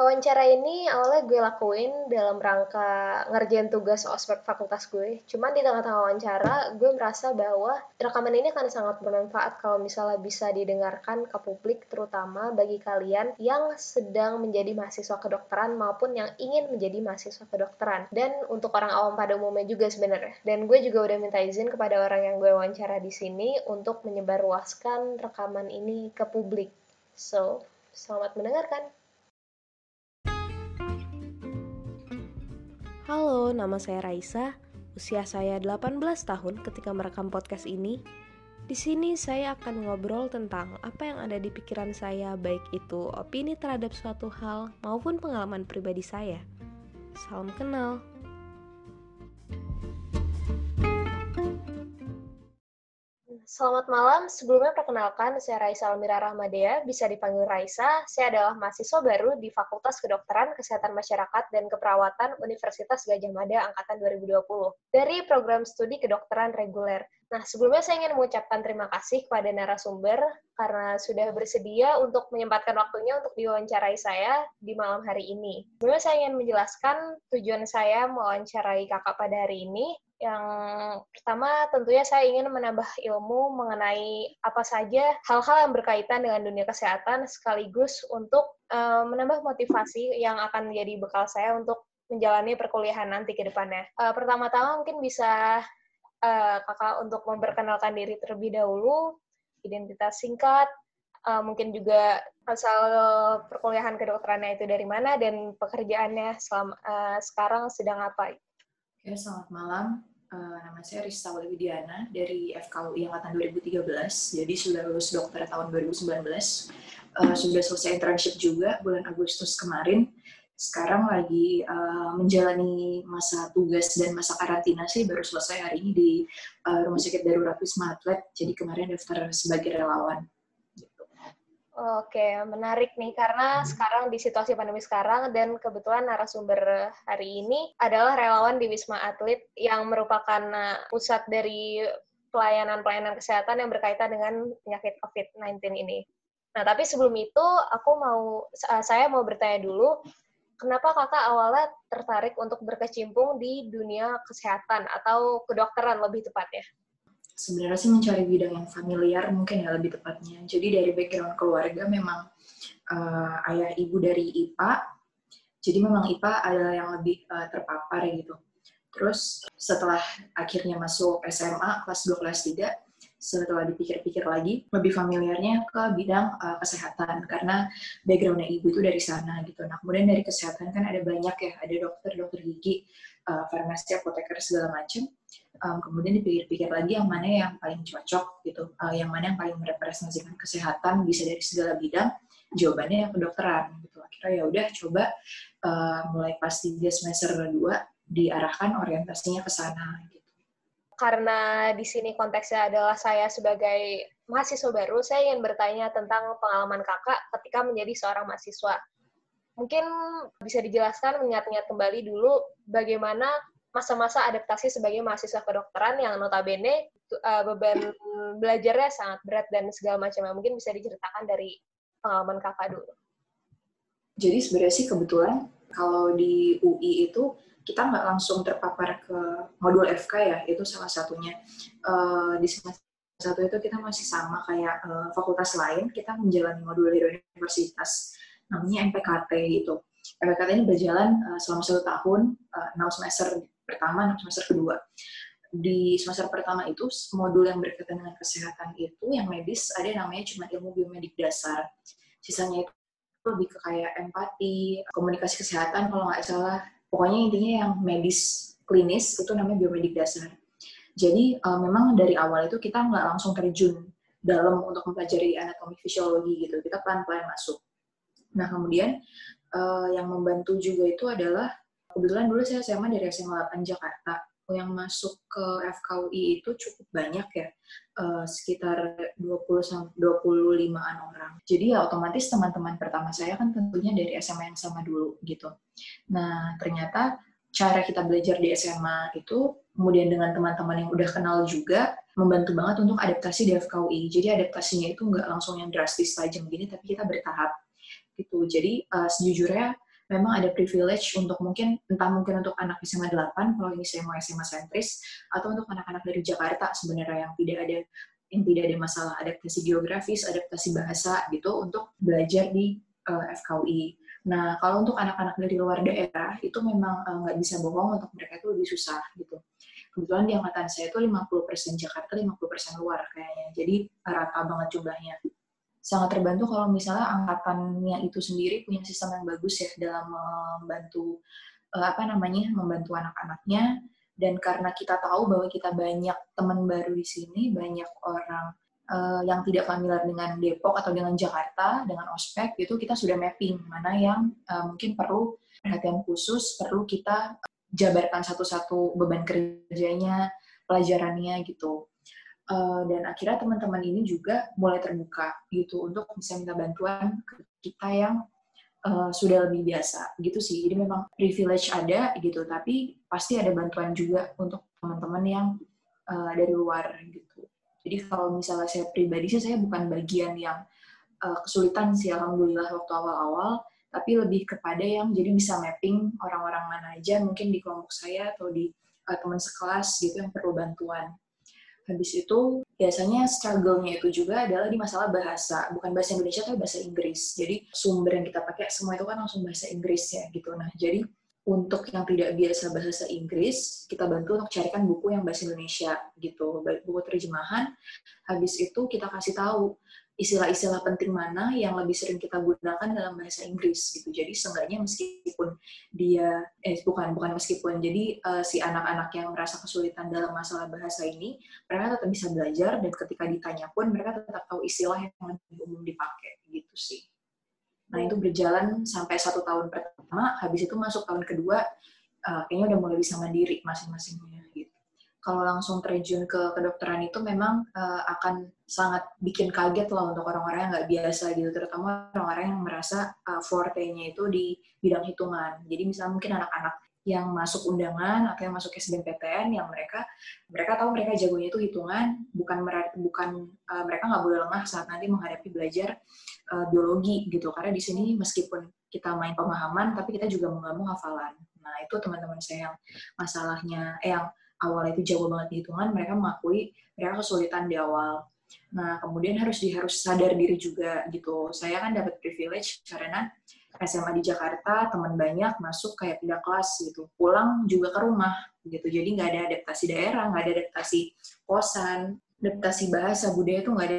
Wawancara ini awalnya gue lakuin dalam rangka ngerjain tugas ospek fakultas gue. Cuman di tengah-tengah wawancara, gue merasa bahwa rekaman ini akan sangat bermanfaat kalau misalnya bisa didengarkan ke publik, terutama bagi kalian yang sedang menjadi mahasiswa kedokteran maupun yang ingin menjadi mahasiswa kedokteran. Dan untuk orang awam pada umumnya juga sebenarnya. Dan gue juga udah minta izin kepada orang yang gue wawancara di sini untuk menyebarluaskan rekaman ini ke publik. So, selamat mendengarkan. Halo, nama saya Raisa. Usia saya 18 tahun ketika merekam podcast ini. Di sini saya akan ngobrol tentang apa yang ada di pikiran saya, baik itu opini terhadap suatu hal maupun pengalaman pribadi saya. Salam kenal. Selamat malam. Sebelumnya perkenalkan, saya Raisa Almira Rahmadea, bisa dipanggil Raisa. Saya adalah mahasiswa baru di Fakultas Kedokteran, Kesehatan Masyarakat, dan Keperawatan Universitas Gajah Mada Angkatan 2020 dari program studi kedokteran reguler. Nah, sebelumnya saya ingin mengucapkan terima kasih kepada narasumber karena sudah bersedia untuk menyempatkan waktunya untuk diwawancarai saya di malam hari ini. Sebelumnya saya ingin menjelaskan tujuan saya mewawancarai kakak pada hari ini yang pertama tentunya saya ingin menambah ilmu mengenai apa saja hal-hal yang berkaitan dengan dunia kesehatan sekaligus untuk uh, menambah motivasi yang akan menjadi bekal saya untuk menjalani perkuliahan nanti ke depannya. Uh, pertama-tama mungkin bisa uh, kakak untuk memperkenalkan diri terlebih dahulu, identitas singkat, uh, mungkin juga asal perkuliahan kedokterannya itu dari mana dan pekerjaannya selama, uh, sekarang sedang apa. Oke, selamat malam. Uh, nama saya Rista Widiana dari FKUI Angkatan 2013, jadi sudah lulus dokter tahun 2019. Uh, sudah selesai internship juga bulan Agustus kemarin. Sekarang lagi uh, menjalani masa tugas dan masa karantina sih, baru selesai hari ini di uh, Rumah Sakit Darurat Wisma Atlet, jadi kemarin daftar sebagai relawan. Oke, menarik nih karena sekarang di situasi pandemi sekarang dan kebetulan narasumber hari ini adalah relawan di Wisma Atlet yang merupakan uh, pusat dari pelayanan-pelayanan kesehatan yang berkaitan dengan penyakit COVID-19 ini. Nah, tapi sebelum itu aku mau uh, saya mau bertanya dulu kenapa kakak awalnya tertarik untuk berkecimpung di dunia kesehatan atau kedokteran lebih tepatnya? Sebenarnya sih mencari bidang yang familiar mungkin ya lebih tepatnya. Jadi dari background keluarga memang uh, ayah ibu dari IPA, jadi memang IPA adalah yang lebih uh, terpapar gitu. Terus setelah akhirnya masuk SMA kelas 2 kelas 3, setelah dipikir-pikir lagi lebih familiarnya ke bidang uh, kesehatan karena backgroundnya ibu itu dari sana gitu. Nah kemudian dari kesehatan kan ada banyak ya, ada dokter, dokter gigi, uh, farmasi, apoteker segala macam. Um, kemudian dipikir-pikir lagi yang mana yang paling cocok gitu, uh, yang mana yang paling merepresentasikan kesehatan bisa dari segala bidang. Jawabannya yang kedokteran gitu. Akhirnya ya udah coba uh, mulai pas tiga semester kedua diarahkan orientasinya ke sana gitu karena di sini konteksnya adalah saya sebagai mahasiswa baru, saya ingin bertanya tentang pengalaman kakak ketika menjadi seorang mahasiswa. Mungkin bisa dijelaskan, mengingat-ingat kembali dulu bagaimana masa-masa adaptasi sebagai mahasiswa kedokteran yang notabene uh, beban belajarnya sangat berat dan segala macamnya. Mungkin bisa diceritakan dari pengalaman kakak dulu. Jadi sebenarnya sih kebetulan kalau di UI itu kita nggak langsung terpapar ke modul FK ya, itu salah satunya. Uh, di semester satu itu kita masih sama kayak uh, fakultas lain, kita menjalani modul di universitas, namanya MPKT itu. MPKT ini berjalan selama satu tahun, uh, 6 semester pertama, 6 semester kedua. Di semester pertama itu, modul yang berkaitan dengan kesehatan itu, yang medis, ada namanya cuma ilmu biomedik dasar. Sisanya itu lebih ke kayak empati, komunikasi kesehatan kalau nggak salah, pokoknya intinya yang medis klinis itu namanya biomedik dasar. Jadi uh, memang dari awal itu kita nggak langsung terjun dalam untuk mempelajari anatomi fisiologi gitu, kita pelan-pelan masuk. Nah kemudian uh, yang membantu juga itu adalah kebetulan dulu saya SMA dari SMA 8 Jakarta yang masuk ke FKUI itu cukup banyak ya, uh, sekitar 20 25-an orang. Jadi ya otomatis teman-teman pertama saya kan tentunya dari SMA yang sama dulu gitu. Nah, ternyata cara kita belajar di SMA itu kemudian dengan teman-teman yang udah kenal juga membantu banget untuk adaptasi di FKUI. Jadi adaptasinya itu nggak langsung yang drastis tajam gini, tapi kita bertahap gitu. Jadi uh, sejujurnya memang ada privilege untuk mungkin entah mungkin untuk anak SMA 8 kalau ini saya mau SMA sentris atau untuk anak-anak dari Jakarta sebenarnya yang tidak ada yang tidak ada masalah adaptasi geografis, adaptasi bahasa gitu untuk belajar di uh, eh, FKUI. Nah, kalau untuk anak-anak dari luar daerah itu memang eh, nggak uh, bisa bohong untuk mereka itu lebih susah gitu. Kebetulan di angkatan saya itu 50% Jakarta, 50% luar kayaknya. Jadi rata banget jumlahnya. Sangat terbantu kalau misalnya angkatannya itu sendiri punya sistem yang bagus ya dalam membantu uh, apa namanya membantu anak-anaknya dan karena kita tahu bahwa kita banyak teman baru di sini, banyak orang uh, yang tidak familiar dengan Depok atau dengan Jakarta, dengan ospek, itu kita sudah mapping mana yang uh, mungkin perlu perhatian khusus, perlu kita jabarkan satu-satu beban kerjanya, pelajarannya gitu. Uh, dan akhirnya teman-teman ini juga mulai terbuka gitu untuk bisa minta bantuan ke kita yang uh, sudah lebih biasa gitu sih. Jadi memang privilege ada gitu, tapi pasti ada bantuan juga untuk teman-teman yang uh, dari luar gitu. Jadi kalau misalnya saya pribadi sih saya bukan bagian yang uh, kesulitan sih alhamdulillah waktu awal-awal, tapi lebih kepada yang jadi bisa mapping orang-orang mana aja mungkin di kelompok saya atau di uh, teman sekelas gitu yang perlu bantuan. Habis itu biasanya struggle-nya itu juga adalah di masalah bahasa, bukan bahasa Indonesia tapi bahasa Inggris. Jadi sumber yang kita pakai semua itu kan langsung bahasa Inggris ya gitu. Nah, jadi untuk yang tidak biasa bahasa Inggris, kita bantu untuk carikan buku yang bahasa Indonesia gitu, buku terjemahan. Habis itu kita kasih tahu istilah-istilah penting mana yang lebih sering kita gunakan dalam bahasa Inggris gitu. Jadi seenggaknya meskipun dia eh bukan bukan meskipun jadi uh, si anak-anak yang merasa kesulitan dalam masalah bahasa ini, mereka tetap bisa belajar dan ketika ditanya pun mereka tetap tahu istilah yang lebih umum dipakai gitu sih. Nah itu berjalan sampai satu tahun pertama, habis itu masuk tahun kedua, uh, kayaknya udah mulai bisa mandiri masing-masingnya gitu kalau langsung terjun ke kedokteran itu memang uh, akan sangat bikin kaget loh untuk orang-orang yang nggak biasa gitu, terutama orang-orang yang merasa uh, forte-nya itu di bidang hitungan. Jadi misalnya mungkin anak-anak yang masuk undangan atau yang masuk SBMPTN yang mereka mereka tahu mereka jagonya itu hitungan bukan bukan uh, mereka nggak boleh lengah saat nanti menghadapi belajar uh, biologi gitu karena di sini meskipun kita main pemahaman tapi kita juga mau hafalan nah itu teman-teman saya yang masalahnya eh, yang awal itu jago banget di hitungan, mereka mengakui mereka kesulitan di awal. Nah, kemudian harus di, harus sadar diri juga gitu. Saya kan dapat privilege karena SMA di Jakarta, teman banyak masuk kayak pindah kelas gitu. Pulang juga ke rumah gitu. Jadi nggak ada adaptasi daerah, nggak ada adaptasi kosan, adaptasi bahasa, budaya itu nggak ada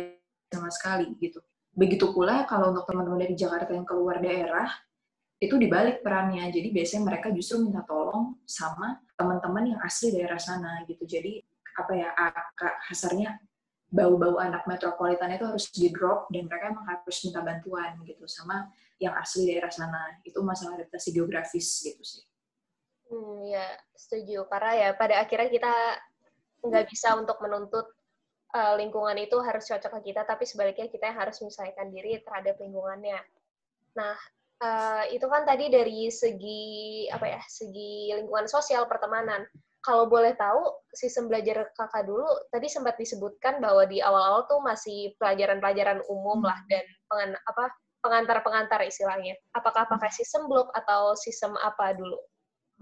sama sekali gitu. Begitu pula kalau untuk teman-teman dari Jakarta yang keluar daerah, itu dibalik perannya. Jadi biasanya mereka justru minta tolong sama teman-teman yang asli daerah sana gitu. Jadi apa ya kasarnya bau-bau anak metropolitan itu harus di drop dan mereka emang harus minta bantuan gitu sama yang asli daerah sana. Itu masalah adaptasi geografis gitu sih. Hmm, ya setuju karena ya pada akhirnya kita nggak bisa untuk menuntut uh, lingkungan itu harus cocok ke kita, tapi sebaliknya kita yang harus menyesuaikan diri terhadap lingkungannya. Nah, uh, itu kan tadi dari segi apa ya segi lingkungan sosial pertemanan kalau boleh tahu sistem belajar kakak dulu tadi sempat disebutkan bahwa di awal-awal tuh masih pelajaran-pelajaran umum lah hmm. dan pengan, apa pengantar-pengantar istilahnya apakah pakai sistem blok atau sistem apa dulu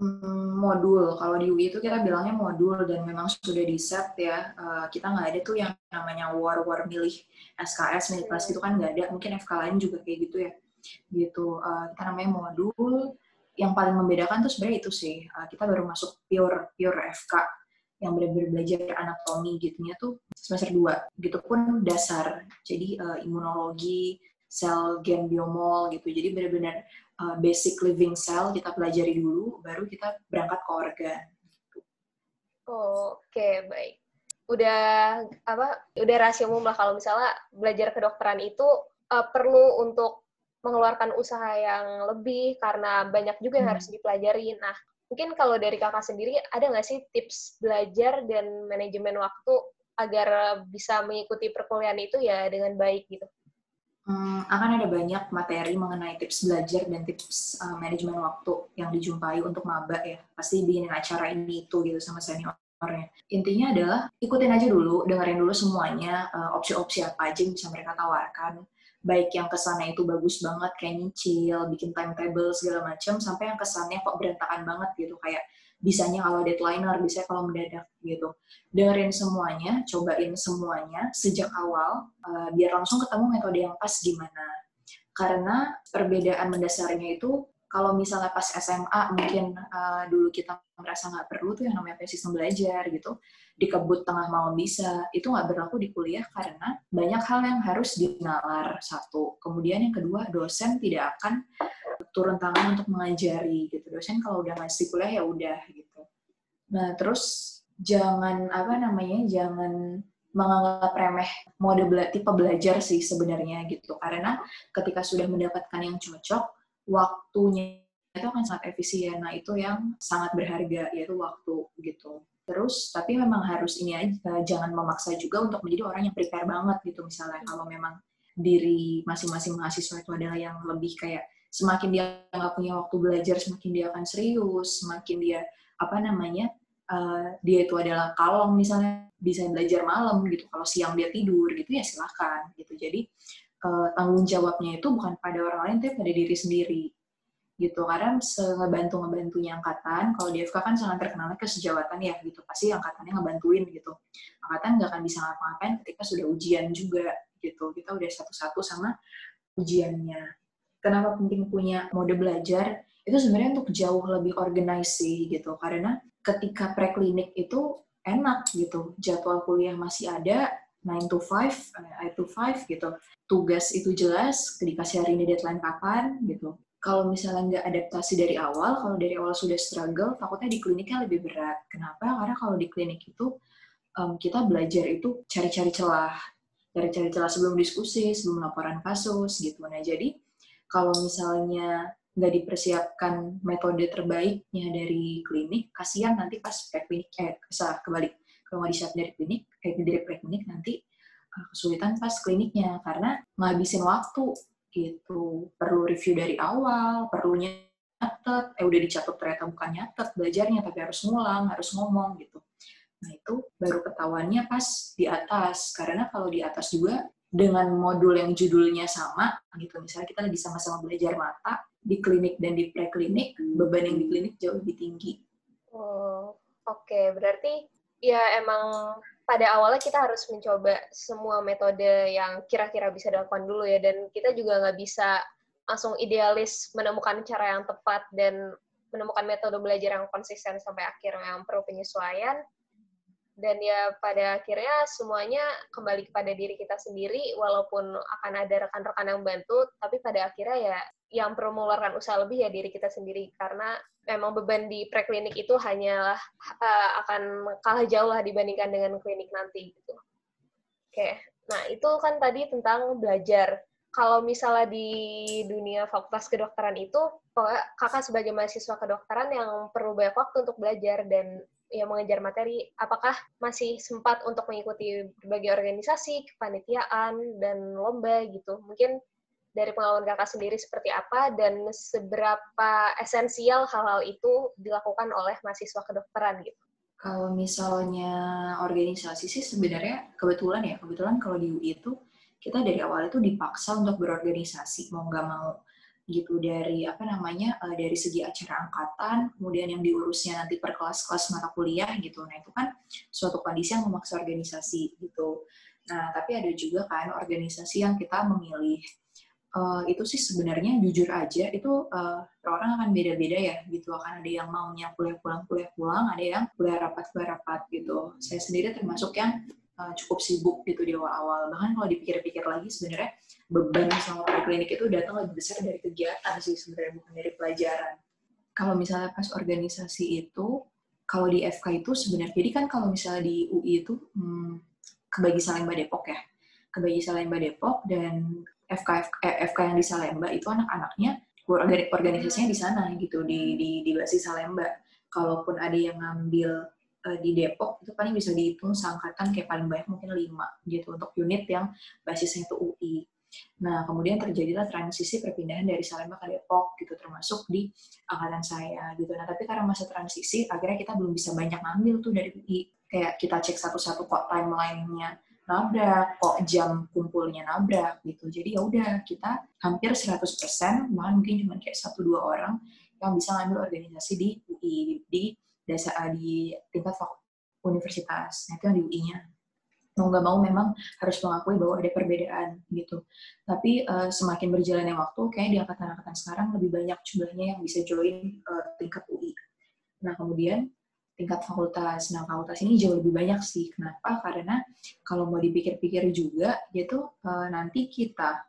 Hmm, modul. Kalau di UI itu kita bilangnya modul dan memang sudah di set ya. Uh, kita nggak ada tuh yang namanya war-war milih SKS, milih kelas itu kan nggak ada. Mungkin FK lain juga kayak gitu ya gitu. Uh, kita namanya modul. Yang paling membedakan tuh sebenarnya itu sih. Uh, kita baru masuk pure pure FK yang benar-benar belajar anatomi gitunya tuh semester 2 gitu pun dasar. Jadi uh, imunologi sel gen biomol gitu. Jadi benar-benar uh, basic living cell kita pelajari dulu baru kita berangkat ke organ. Gitu. oh, oke okay, baik. Udah apa udah rahasia umum lah kalau misalnya belajar kedokteran itu uh, perlu untuk mengeluarkan usaha yang lebih karena banyak juga yang hmm. harus dipelajari. Nah, mungkin kalau dari kakak sendiri ada nggak sih tips belajar dan manajemen waktu agar bisa mengikuti perkuliahan itu ya dengan baik gitu? Hmm, akan ada banyak materi mengenai tips belajar dan tips uh, manajemen waktu yang dijumpai untuk maba ya. Pasti bikin acara ini itu gitu sama seniornya. Intinya adalah ikutin aja dulu, dengerin dulu semuanya, uh, opsi-opsi apa aja yang bisa mereka tawarkan baik yang kesannya itu bagus banget kayak nyicil, bikin timetable segala macam, sampai yang kesannya kok berantakan banget gitu kayak bisanya kalau deadlineer, bisa kalau mendadak gitu. Dengerin semuanya, cobain semuanya sejak awal, uh, biar langsung ketemu metode yang pas gimana. Karena perbedaan mendasarnya itu kalau misalnya pas SMA mungkin uh, dulu kita merasa nggak perlu tuh yang namanya sistem belajar gitu. Dikebut tengah malam bisa. Itu nggak berlaku di kuliah karena banyak hal yang harus dinalar satu. Kemudian yang kedua dosen tidak akan turun tangan untuk mengajari gitu. Dosen kalau udah ngasih kuliah ya udah gitu. Nah terus jangan apa namanya jangan menganggap remeh mode bela tipe belajar sih sebenarnya gitu. Karena ketika sudah mendapatkan yang cocok waktunya itu akan sangat efisien. Nah, itu yang sangat berharga, yaitu waktu gitu. Terus, tapi memang harus ini aja, jangan memaksa juga untuk menjadi orang yang prepare banget gitu. Misalnya, kalau memang diri masing-masing mahasiswa itu adalah yang lebih kayak semakin dia nggak punya waktu belajar, semakin dia akan serius, semakin dia apa namanya uh, dia itu adalah kalong misalnya bisa belajar malam gitu. Kalau siang dia tidur gitu ya silahkan gitu. Jadi uh, tanggung jawabnya itu bukan pada orang lain tapi pada diri sendiri. Gitu karena ngebantu ngebantunya angkatan kalau di FK kan sangat terkenalnya kesejawatan ya gitu. Pasti angkatannya ngebantuin gitu. Angkatan nggak akan bisa ngapa-ngapain ketika sudah ujian juga gitu. Kita udah satu-satu sama ujiannya. Kenapa penting punya mode belajar? Itu sebenarnya untuk jauh lebih organize sih gitu. Karena ketika preklinik itu enak gitu. Jadwal kuliah masih ada 9 to 5, 8 eh, to 5 gitu. Tugas itu jelas, dikasih hari ini deadline kapan gitu. Kalau misalnya nggak adaptasi dari awal, kalau dari awal sudah struggle, takutnya di kliniknya lebih berat. Kenapa? Karena kalau di klinik itu um, kita belajar itu cari-cari celah, cari-cari celah sebelum diskusi, sebelum laporan kasus gitu. Nah jadi kalau misalnya nggak dipersiapkan metode terbaiknya dari klinik, kasihan nanti pas preklinik, eh, salah kebalik, kalau disiapin dari klinik, kayak dari preklinik nanti kesulitan pas kliniknya karena ngabisin waktu gitu. Perlu review dari awal, perlu nyatet, eh udah dicatat ternyata bukan nyatet belajarnya tapi harus ngulang, harus ngomong gitu. Nah itu baru ketahuannya pas di atas karena kalau di atas juga dengan modul yang judulnya sama gitu misalnya kita lagi sama-sama belajar mata di klinik dan di preklinik beban yang di klinik jauh lebih tinggi. Oh, oke okay. berarti ya emang pada awalnya kita harus mencoba semua metode yang kira-kira bisa dilakukan dulu ya. Dan kita juga nggak bisa langsung idealis menemukan cara yang tepat dan menemukan metode belajar yang konsisten sampai akhirnya yang perlu penyesuaian dan ya pada akhirnya semuanya kembali kepada diri kita sendiri walaupun akan ada rekan-rekan yang bantu tapi pada akhirnya ya yang perlu mengeluarkan usaha lebih ya diri kita sendiri karena memang beban di preklinik itu hanyalah uh, akan kalah jauh lah dibandingkan dengan klinik nanti gitu. Oke, nah itu kan tadi tentang belajar. Kalau misalnya di dunia fakultas kedokteran itu, kakak sebagai mahasiswa kedokteran yang perlu banyak waktu untuk belajar dan ya mengejar materi, apakah masih sempat untuk mengikuti berbagai organisasi, kepanitiaan, dan lomba gitu? Mungkin dari pengalaman kakak sendiri seperti apa dan seberapa esensial hal-hal itu dilakukan oleh mahasiswa kedokteran gitu? Kalau misalnya organisasi sih sebenarnya kebetulan ya, kebetulan kalau di UI itu kita dari awal itu dipaksa untuk berorganisasi, mau nggak mau gitu dari apa namanya uh, dari segi acara angkatan kemudian yang diurusnya nanti per kelas-kelas mata kuliah gitu. Nah itu kan suatu kondisi yang memaksa organisasi gitu. Nah tapi ada juga kan organisasi yang kita memilih. Uh, itu sih sebenarnya jujur aja itu uh, orang akan beda-beda ya gitu. Akan ada yang maunya kuliah pulang kuliah pulang ada yang kuliah rapat kuliah rapat gitu. Saya sendiri termasuk yang cukup sibuk gitu di awal-awal. Bahkan kalau dipikir-pikir lagi sebenarnya beban sama klinik itu datang lebih besar dari kegiatan sih sebenarnya bukan dari pelajaran kalau misalnya pas organisasi itu kalau di FK itu sebenarnya jadi kan kalau misalnya di UI itu hmm, kebagi Salemba Depok ya kebagi Salemba Depok dan FK eh, FK yang di Salemba itu anak-anaknya organisasinya di sana gitu di di di basis Salemba. Kalaupun ada yang ngambil uh, di Depok itu paling bisa dihitung seangkatan kayak paling banyak mungkin lima gitu untuk unit yang basisnya itu UI. Nah, kemudian terjadilah transisi perpindahan dari Salemba ke Depok gitu termasuk di angkatan saya gitu. Nah, tapi karena masa transisi akhirnya kita belum bisa banyak ngambil tuh dari UI. Kayak kita cek satu-satu kok timeline-nya nabrak, kok jam kumpulnya nabrak gitu. Jadi ya udah kita hampir 100%, bahkan mungkin cuma kayak satu dua orang yang bisa ngambil organisasi di UI di dasar di tingkat universitas. Nah, itu yang di UI-nya. Mau nggak mau memang harus mengakui bahwa ada perbedaan gitu. Tapi uh, semakin berjalannya waktu, kayak di angkatan-angkatan sekarang lebih banyak jumlahnya yang bisa join uh, tingkat UI. Nah, kemudian tingkat fakultas. Nah, fakultas ini jauh lebih banyak sih. Kenapa? Karena kalau mau dipikir-pikir juga, gitu uh, nanti kita,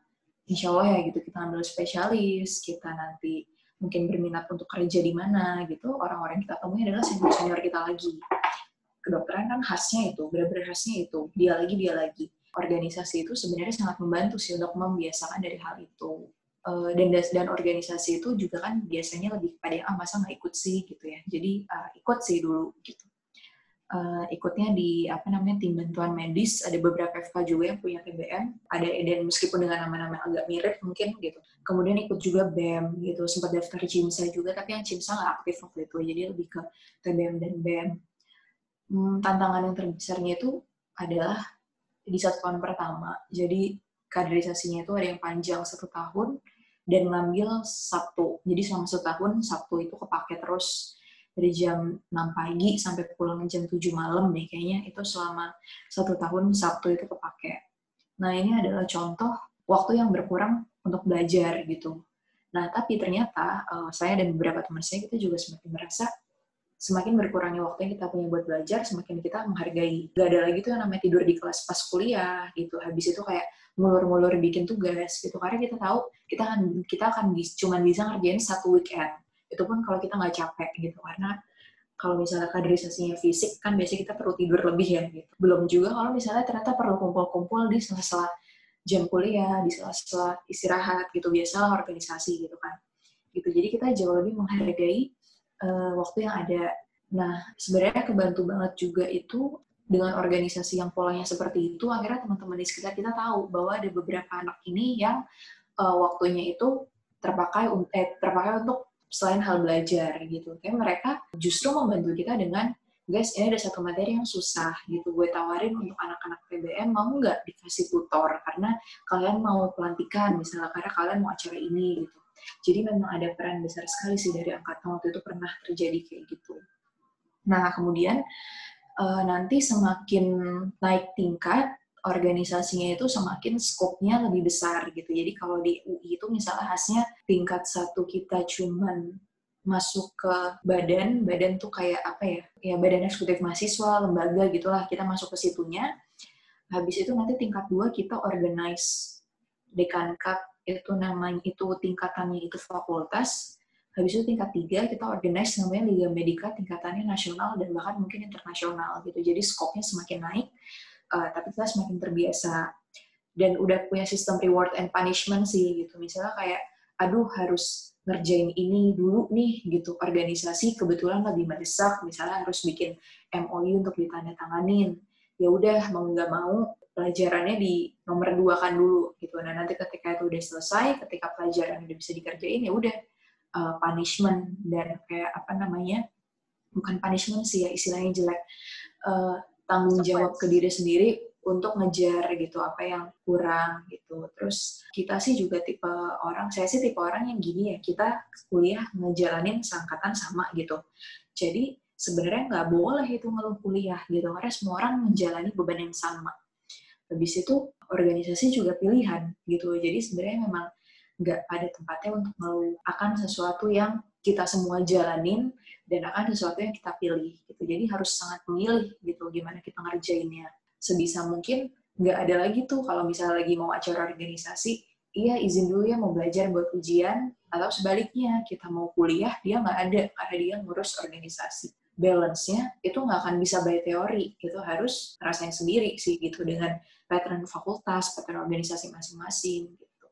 insya Allah ya gitu, kita ambil spesialis, kita nanti mungkin berminat untuk kerja di mana gitu, orang-orang kita temui adalah senior-senior kita lagi. Kedokteran kan khasnya itu, benar-benar khasnya itu, dia lagi, dia lagi. Organisasi itu sebenarnya sangat membantu sih untuk membiasakan dari hal itu. Uh, dan dan organisasi itu juga kan biasanya lebih pada yang ah masa nggak ikut sih? gitu ya. Jadi uh, ikut sih dulu gitu. Uh, ikutnya di apa namanya tim bantuan medis. Ada beberapa FK juga yang punya TBM ada dan meskipun dengan nama-nama agak mirip mungkin gitu. Kemudian ikut juga BEM gitu sempat daftar CIMSA juga tapi yang CIMSA nggak aktif waktu itu. Jadi lebih ke TBM dan BEM hmm, tantangan yang terbesarnya itu adalah di satu tahun pertama jadi kaderisasinya itu ada yang panjang satu tahun dan ngambil Sabtu. Jadi selama setahun Sabtu itu kepake terus dari jam 6 pagi sampai pulang jam 7 malam nih kayaknya itu selama satu tahun Sabtu itu kepake. Nah ini adalah contoh waktu yang berkurang untuk belajar gitu. Nah tapi ternyata uh, saya dan beberapa teman saya kita juga semakin merasa semakin berkurangnya waktu yang kita punya buat belajar, semakin kita menghargai. Gak ada lagi tuh yang namanya tidur di kelas pas kuliah gitu. Habis itu kayak ngulur-ngulur bikin tugas gitu. Karena kita tahu kita akan kita akan cuma bisa ngerjain satu weekend. Itu pun kalau kita nggak capek gitu. Karena kalau misalnya kaderisasinya fisik kan biasanya kita perlu tidur lebih ya gitu. Belum juga kalau misalnya ternyata perlu kumpul-kumpul di sela-sela jam kuliah, di sela-sela istirahat gitu. Biasalah organisasi gitu kan. Gitu. Jadi kita jauh lebih menghargai uh, waktu yang ada. Nah, sebenarnya kebantu banget juga itu dengan organisasi yang polanya seperti itu, akhirnya teman-teman di sekitar kita tahu bahwa ada beberapa anak ini yang uh, waktunya itu terpakai eh, terpakai untuk selain hal belajar gitu. Kayak mereka justru membantu kita dengan guys ini ada satu materi yang susah gitu gue tawarin untuk anak-anak PBM mau nggak dikasih tutor karena kalian mau pelantikan misalnya karena kalian mau acara ini gitu jadi memang ada peran besar sekali sih dari angkatan waktu itu pernah terjadi kayak gitu. Nah, kemudian uh, nanti semakin naik tingkat organisasinya itu semakin skopnya lebih besar gitu. Jadi kalau di UI itu misalnya khasnya tingkat satu kita cuman masuk ke badan, badan tuh kayak apa ya? Ya badan eksekutif mahasiswa, lembaga gitulah. Kita masuk ke situnya. Habis itu nanti tingkat dua kita organize dekan cup itu namanya itu tingkatannya itu fakultas habis itu tingkat tiga kita organize namanya Liga Medika tingkatannya nasional dan bahkan mungkin internasional gitu. Jadi skopnya semakin naik uh, tapi kita semakin terbiasa. Dan udah punya sistem reward and punishment sih gitu. Misalnya kayak aduh harus ngerjain ini dulu nih gitu. Organisasi kebetulan lebih mendesak misalnya harus bikin MOU untuk ditandatanganin. Ya udah mau nggak mau pelajarannya di nomor dua kan dulu gitu. Nah nanti ketika itu udah selesai, ketika pelajaran udah bisa dikerjain ya udah uh, punishment dan kayak apa namanya bukan punishment sih ya istilahnya jelek uh, tanggung jawab ke diri sendiri untuk ngejar gitu apa yang kurang gitu. Terus kita sih juga tipe orang, saya sih tipe orang yang gini ya kita kuliah ngejalanin sangkatan sama gitu. Jadi sebenarnya nggak boleh itu ngeluh kuliah gitu karena semua orang menjalani beban yang sama habis itu organisasi juga pilihan gitu. Jadi sebenarnya memang nggak pada tempatnya untuk ngeluh akan sesuatu yang kita semua jalanin dan akan sesuatu yang kita pilih gitu. Jadi harus sangat memilih gitu gimana kita ngerjainnya. Sebisa mungkin nggak ada lagi tuh kalau misalnya lagi mau acara organisasi iya izin dulu ya mau belajar buat ujian atau sebaliknya kita mau kuliah dia nggak ada karena dia ngurus organisasi balance-nya itu nggak akan bisa by teori itu harus rasain sendiri sih gitu dengan pattern fakultas, pattern organisasi masing-masing gitu.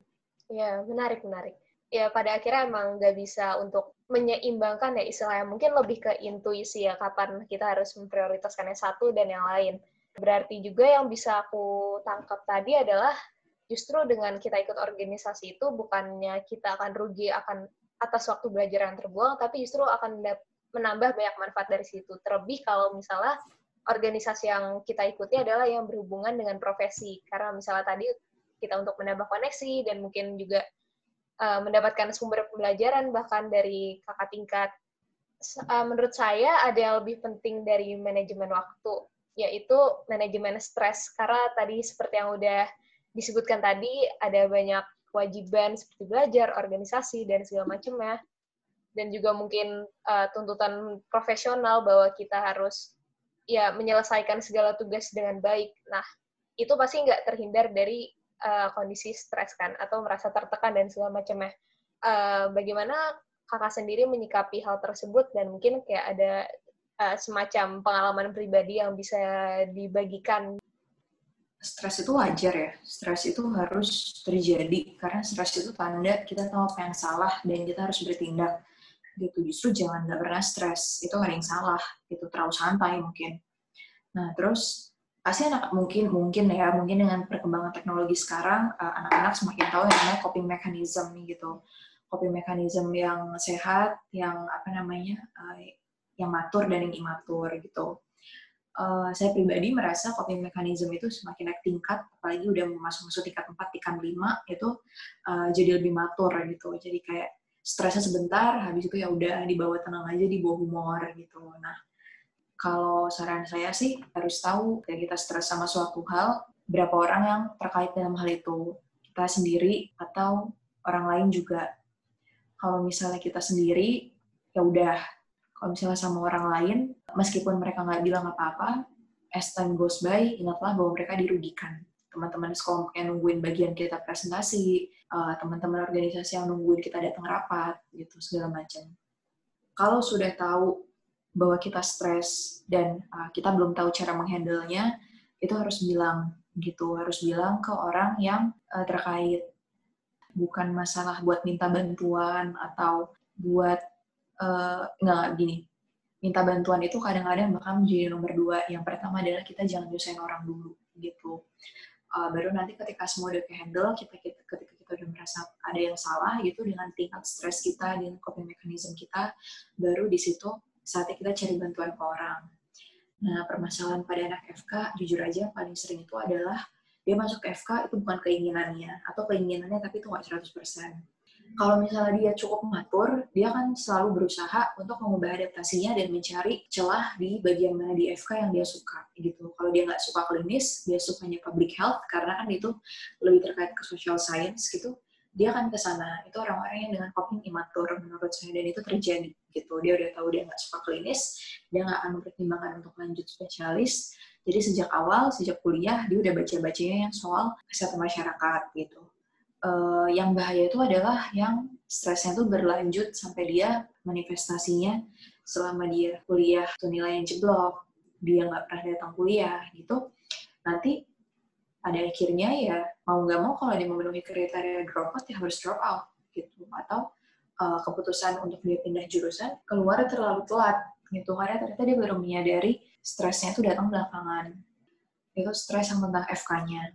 Ya, menarik, menarik. Ya, pada akhirnya emang nggak bisa untuk menyeimbangkan ya istilahnya. Mungkin lebih ke intuisi ya, kapan kita harus memprioritaskan yang satu dan yang lain. Berarti juga yang bisa aku tangkap tadi adalah justru dengan kita ikut organisasi itu bukannya kita akan rugi akan atas waktu belajar yang terbuang, tapi justru akan menambah banyak manfaat dari situ. Terlebih kalau misalnya organisasi yang kita ikuti adalah yang berhubungan dengan profesi. Karena misalnya tadi kita untuk menambah koneksi dan mungkin juga uh, mendapatkan sumber pembelajaran bahkan dari kakak tingkat. Uh, menurut saya ada yang lebih penting dari manajemen waktu, yaitu manajemen stres. Karena tadi seperti yang udah disebutkan tadi, ada banyak kewajiban seperti belajar, organisasi, dan segala macamnya. Dan juga mungkin uh, tuntutan profesional bahwa kita harus ya menyelesaikan segala tugas dengan baik. Nah, itu pasti nggak terhindar dari uh, kondisi stres kan atau merasa tertekan dan segala macamnya. Uh, bagaimana kakak sendiri menyikapi hal tersebut dan mungkin kayak ada uh, semacam pengalaman pribadi yang bisa dibagikan? Stres itu wajar ya, stres itu harus terjadi karena stres itu tanda kita tahu apa yang salah dan kita harus bertindak gitu. Justru jangan nggak pernah stres. Itu ada yang salah itu terlalu santai mungkin. Nah terus pasti anak mungkin mungkin ya mungkin dengan perkembangan teknologi sekarang uh, anak-anak semakin tahu yang namanya coping mechanism gitu. Coping mechanism yang sehat yang apa namanya uh, yang matur dan yang imatur gitu. Uh, saya pribadi merasa coping mechanism itu semakin naik tingkat apalagi udah masuk masuk tingkat 4, tingkat 5 itu uh, jadi lebih matur gitu. Jadi kayak stresnya sebentar habis itu ya udah dibawa tenang aja dibawa humor gitu nah kalau saran saya sih harus tahu kayak kita stres sama suatu hal, berapa orang yang terkait dalam hal itu. Kita sendiri atau orang lain juga. Kalau misalnya kita sendiri, ya udah. Kalau misalnya sama orang lain, meskipun mereka nggak bilang apa-apa, as time goes by, ingatlah bahwa mereka dirugikan. Teman-teman sekolah yang nungguin bagian kita presentasi, uh, teman-teman organisasi yang nungguin kita datang rapat, gitu, segala macam. Kalau sudah tahu bahwa kita stres dan uh, kita belum tahu cara menghandle-nya, itu harus bilang gitu, harus bilang ke orang yang uh, terkait. Bukan masalah buat minta bantuan atau buat uh, nggak gini. Minta bantuan itu kadang-kadang bakal menjadi nomor dua. Yang pertama adalah kita jangan nyusahin orang dulu gitu. Uh, baru nanti ketika semua udah handle, kita, kita ketika kita udah merasa ada yang salah gitu dengan tingkat stres kita, dengan coping mechanism kita, baru di situ saatnya kita cari bantuan ke orang. Nah, permasalahan pada anak FK, jujur aja paling sering itu adalah dia masuk FK itu bukan keinginannya, atau keinginannya tapi itu nggak 100%. Kalau misalnya dia cukup matur, dia kan selalu berusaha untuk mengubah adaptasinya dan mencari celah di bagian mana di FK yang dia suka. gitu. Kalau dia nggak suka klinis, dia sukanya public health, karena kan itu lebih terkait ke social science gitu, dia akan ke sana. Itu orang-orang yang dengan coping imatur menurut saya dan itu terjadi gitu. Dia udah tahu dia nggak suka klinis, dia nggak akan mempertimbangkan untuk lanjut spesialis. Jadi sejak awal, sejak kuliah, dia udah baca-bacanya yang soal kesehatan masyarakat gitu. Uh, yang bahaya itu adalah yang stresnya itu berlanjut sampai dia manifestasinya selama dia kuliah tuh yang jeblok, dia nggak pernah datang kuliah gitu. Nanti pada akhirnya ya mau nggak mau kalau dia memenuhi kriteria drop out ya harus drop out gitu. Atau uh, keputusan untuk dia pindah jurusan keluar terlalu telat gitu. Karena ternyata dia baru menyadari stresnya itu datang belakangan. Itu stres yang tentang FK-nya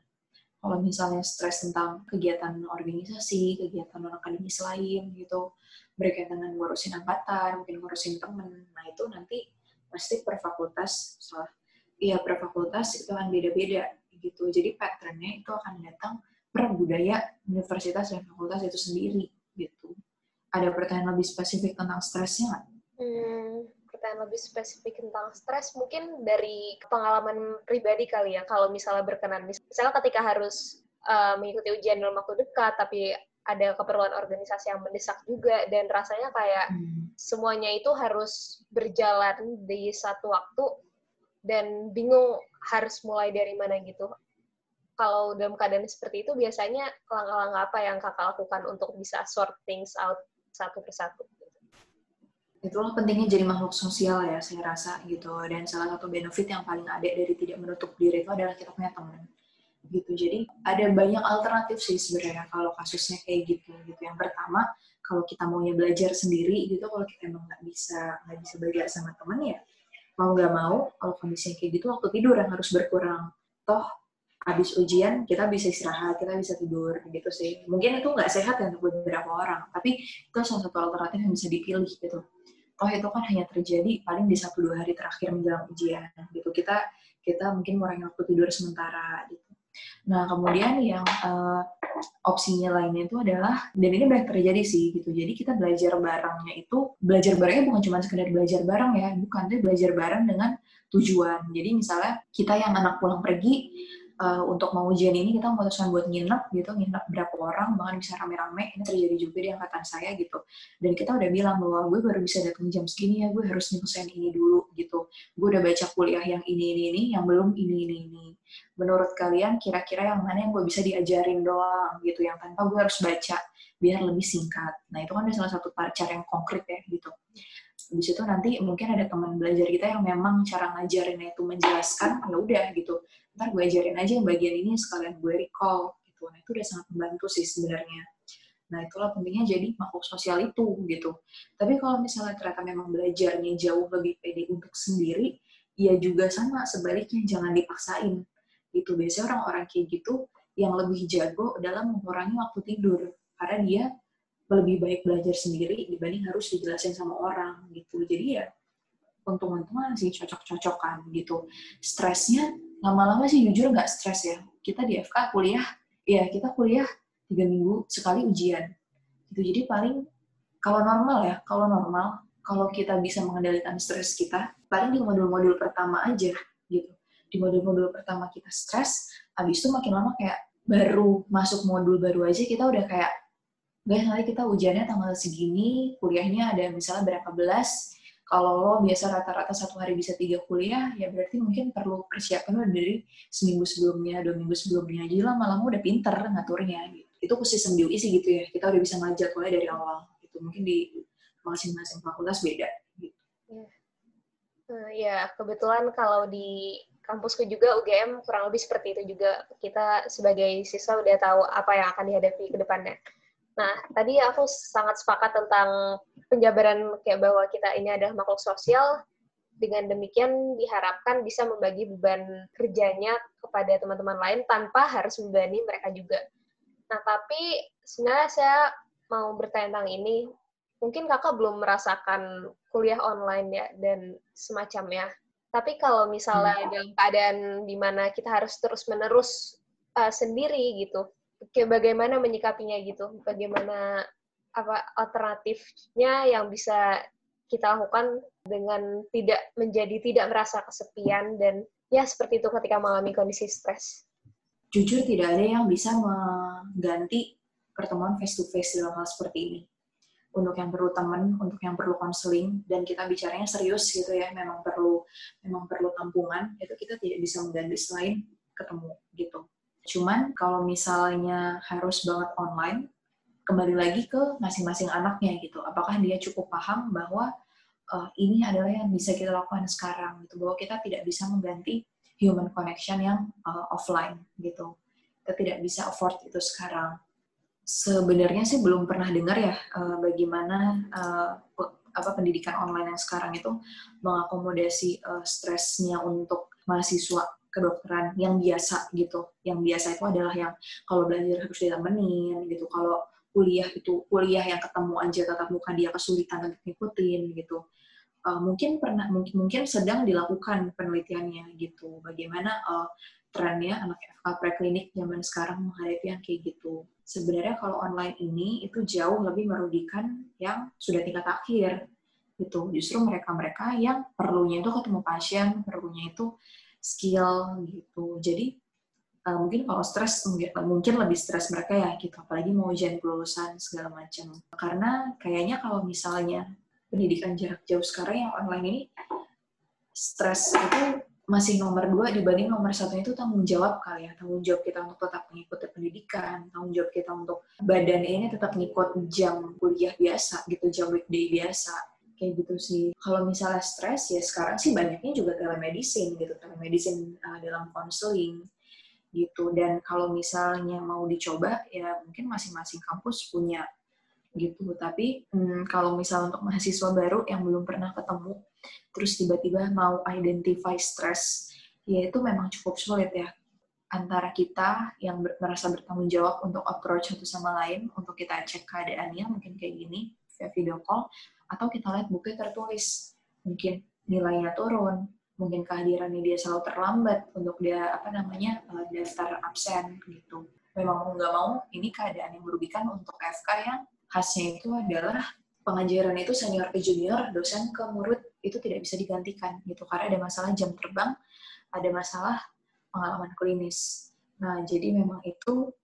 kalau misalnya stres tentang kegiatan organisasi kegiatan non akademis lain gitu berkaitan dengan ngurusin angkatan mungkin ngurusin temen nah itu nanti pasti per fakultas salah iya per fakultas itu akan beda-beda gitu. Jadi patternnya itu akan datang per budaya universitas dan fakultas itu sendiri gitu. Ada pertanyaan lebih spesifik tentang stresnya nggak? Hmm, pertanyaan lebih spesifik tentang stres mungkin dari pengalaman pribadi kali ya. Kalau misalnya berkenan, misalnya ketika harus uh, mengikuti ujian dalam waktu dekat, tapi ada keperluan organisasi yang mendesak juga dan rasanya kayak hmm. semuanya itu harus berjalan di satu waktu dan bingung harus mulai dari mana gitu. Kalau dalam keadaan seperti itu biasanya langkah-langkah apa yang kakak lakukan untuk bisa sort things out satu persatu? Itulah pentingnya jadi makhluk sosial ya, saya rasa gitu. Dan salah satu benefit yang paling ada dari tidak menutup diri itu adalah kita punya teman gitu. Jadi ada banyak alternatif sih sebenarnya kalau kasusnya kayak gitu. Gitu. Yang pertama, kalau kita maunya belajar sendiri gitu, kalau kita emang nggak bisa nggak bisa belajar sama teman ya mau nggak mau kalau kondisinya kayak gitu waktu tidur yang harus berkurang toh habis ujian kita bisa istirahat kita bisa tidur gitu sih mungkin itu nggak sehat ya untuk beberapa orang tapi itu salah satu alternatif yang bisa dipilih gitu toh itu kan hanya terjadi paling di satu dua hari terakhir menjelang ujian gitu. Kita kita mungkin mengurangi waktu tidur sementara gitu. Nah kemudian yang uh, opsinya lainnya itu adalah dan ini banyak terjadi sih gitu. Jadi kita belajar barengnya itu belajar barengnya bukan cuma sekedar belajar bareng ya bukan tapi belajar bareng dengan tujuan. Jadi misalnya kita yang anak pulang pergi uh, untuk mau ujian ini kita memutuskan buat nginep gitu, nginep berapa orang, bahkan bisa rame-rame. Ini terjadi juga di angkatan saya gitu. Dan kita udah bilang bahwa gue baru bisa datang jam segini ya, gue harus nyelesain ini dulu gitu. Gue udah baca kuliah yang ini ini ini, yang belum ini ini ini. Menurut kalian kira-kira yang mana yang gue bisa diajarin doang gitu, yang tanpa gue harus baca biar lebih singkat. Nah itu kan salah satu cara yang konkret ya gitu. Habis itu nanti mungkin ada teman belajar kita yang memang cara ngajarinnya itu menjelaskan, ya udah gitu. Ntar gue ajarin aja yang bagian ini sekalian gue recall gitu. Nah itu udah sangat membantu sih sebenarnya. Nah itulah pentingnya jadi makhluk sosial itu gitu. Tapi kalau misalnya ternyata memang belajarnya jauh lebih pede untuk sendiri ya juga sama sebaliknya jangan dipaksain. Itu biasanya orang-orang kayak gitu yang lebih jago dalam mengurangi waktu tidur karena dia lebih baik belajar sendiri dibanding harus dijelasin sama orang gitu. Jadi ya untung-untungan sih cocok-cocokan gitu. Stresnya lama-lama sih jujur nggak stres ya. Kita di FK kuliah ya kita kuliah tiga minggu sekali ujian. Gitu jadi paling kalau normal ya kalau normal kalau kita bisa mengendalikan stres kita paling di modul-modul pertama aja gitu. Di modul-modul pertama kita stres habis itu makin lama kayak baru masuk modul baru aja kita udah kayak guys nanti kita ujiannya tanggal segini kuliahnya ada misalnya berapa belas kalau lo biasa rata-rata satu hari bisa tiga kuliah, ya berarti mungkin perlu persiapan dari seminggu sebelumnya, dua minggu sebelumnya. Jadi lama-lama udah pinter ngaturnya. Gitu. Itu khusus di UI sih gitu ya. Kita udah bisa ngajak mulai dari awal. Gitu. Mungkin di masing-masing fakultas beda. Gitu. Uh, ya, kebetulan kalau di kampusku juga UGM kurang lebih seperti itu juga. Kita sebagai siswa udah tahu apa yang akan dihadapi ke depannya. Nah, tadi aku sangat sepakat tentang penjabaran kayak bahwa kita ini adalah makhluk sosial. Dengan demikian diharapkan bisa membagi beban kerjanya kepada teman-teman lain tanpa harus membebani mereka juga. Nah, tapi sebenarnya saya mau bertanya tentang ini. Mungkin kakak belum merasakan kuliah online ya dan semacamnya. Tapi kalau misalnya hmm. dalam keadaan di mana kita harus terus-menerus uh, sendiri gitu, kayak bagaimana menyikapinya gitu bagaimana apa alternatifnya yang bisa kita lakukan dengan tidak menjadi tidak merasa kesepian dan ya seperti itu ketika mengalami kondisi stres. Jujur tidak ada yang bisa mengganti pertemuan face to face dalam hal seperti ini. Untuk yang perlu teman, untuk yang perlu konseling dan kita bicaranya serius gitu ya, memang perlu memang perlu tampungan, itu kita tidak bisa mengganti selain ketemu gitu. Cuman kalau misalnya harus banget online, kembali lagi ke masing-masing anaknya gitu. Apakah dia cukup paham bahwa uh, ini adalah yang bisa kita lakukan sekarang gitu, bahwa kita tidak bisa mengganti human connection yang uh, offline gitu. Kita tidak bisa afford itu sekarang. Sebenarnya sih belum pernah dengar ya uh, bagaimana uh, apa pendidikan online yang sekarang itu mengakomodasi uh, stresnya untuk mahasiswa kedokteran yang biasa gitu. Yang biasa itu adalah yang kalau belajar harus ditemenin gitu. Kalau kuliah itu kuliah yang ketemu aja tatap muka dia kesulitan untuk ngikutin gitu. Uh, mungkin pernah mungkin mungkin sedang dilakukan penelitiannya gitu. Bagaimana uh, trennya anak FK preklinik zaman sekarang menghadapi yang kayak gitu. Sebenarnya kalau online ini itu jauh lebih merugikan yang sudah tingkat akhir gitu. Justru mereka-mereka yang perlunya itu ketemu pasien, perlunya itu skill gitu. Jadi uh, mungkin kalau stres mungkin, mungkin lebih stres mereka ya gitu, apalagi mau ujian kelulusan segala macam. Karena kayaknya kalau misalnya pendidikan jarak jauh sekarang yang online ini stres itu masih nomor dua dibanding nomor satu itu tanggung jawab kali ya tanggung jawab kita untuk tetap mengikuti pendidikan tanggung jawab kita untuk badan ini tetap ngikut jam kuliah biasa gitu jam weekday biasa kayak gitu sih. Kalau misalnya stres ya sekarang sih banyaknya juga telemedicine gitu, telemedicine uh, dalam konseling gitu. Dan kalau misalnya mau dicoba ya mungkin masing-masing kampus punya gitu. Tapi hmm, kalau misalnya untuk mahasiswa baru yang belum pernah ketemu, terus tiba-tiba mau identify stres, ya itu memang cukup sulit ya antara kita yang merasa bertanggung jawab untuk approach satu sama lain untuk kita cek keadaannya mungkin kayak gini via video call atau kita lihat bukti tertulis. Mungkin nilainya turun mungkin kehadirannya dia selalu terlambat untuk dia apa namanya uh, daftar absen gitu. Memang mau nggak mau ini keadaan yang merugikan untuk FK yang khasnya itu adalah pengajaran itu senior ke junior dosen ke murid itu tidak bisa digantikan gitu. Karena ada masalah jam terbang ada masalah pengalaman klinis. Nah jadi memang itu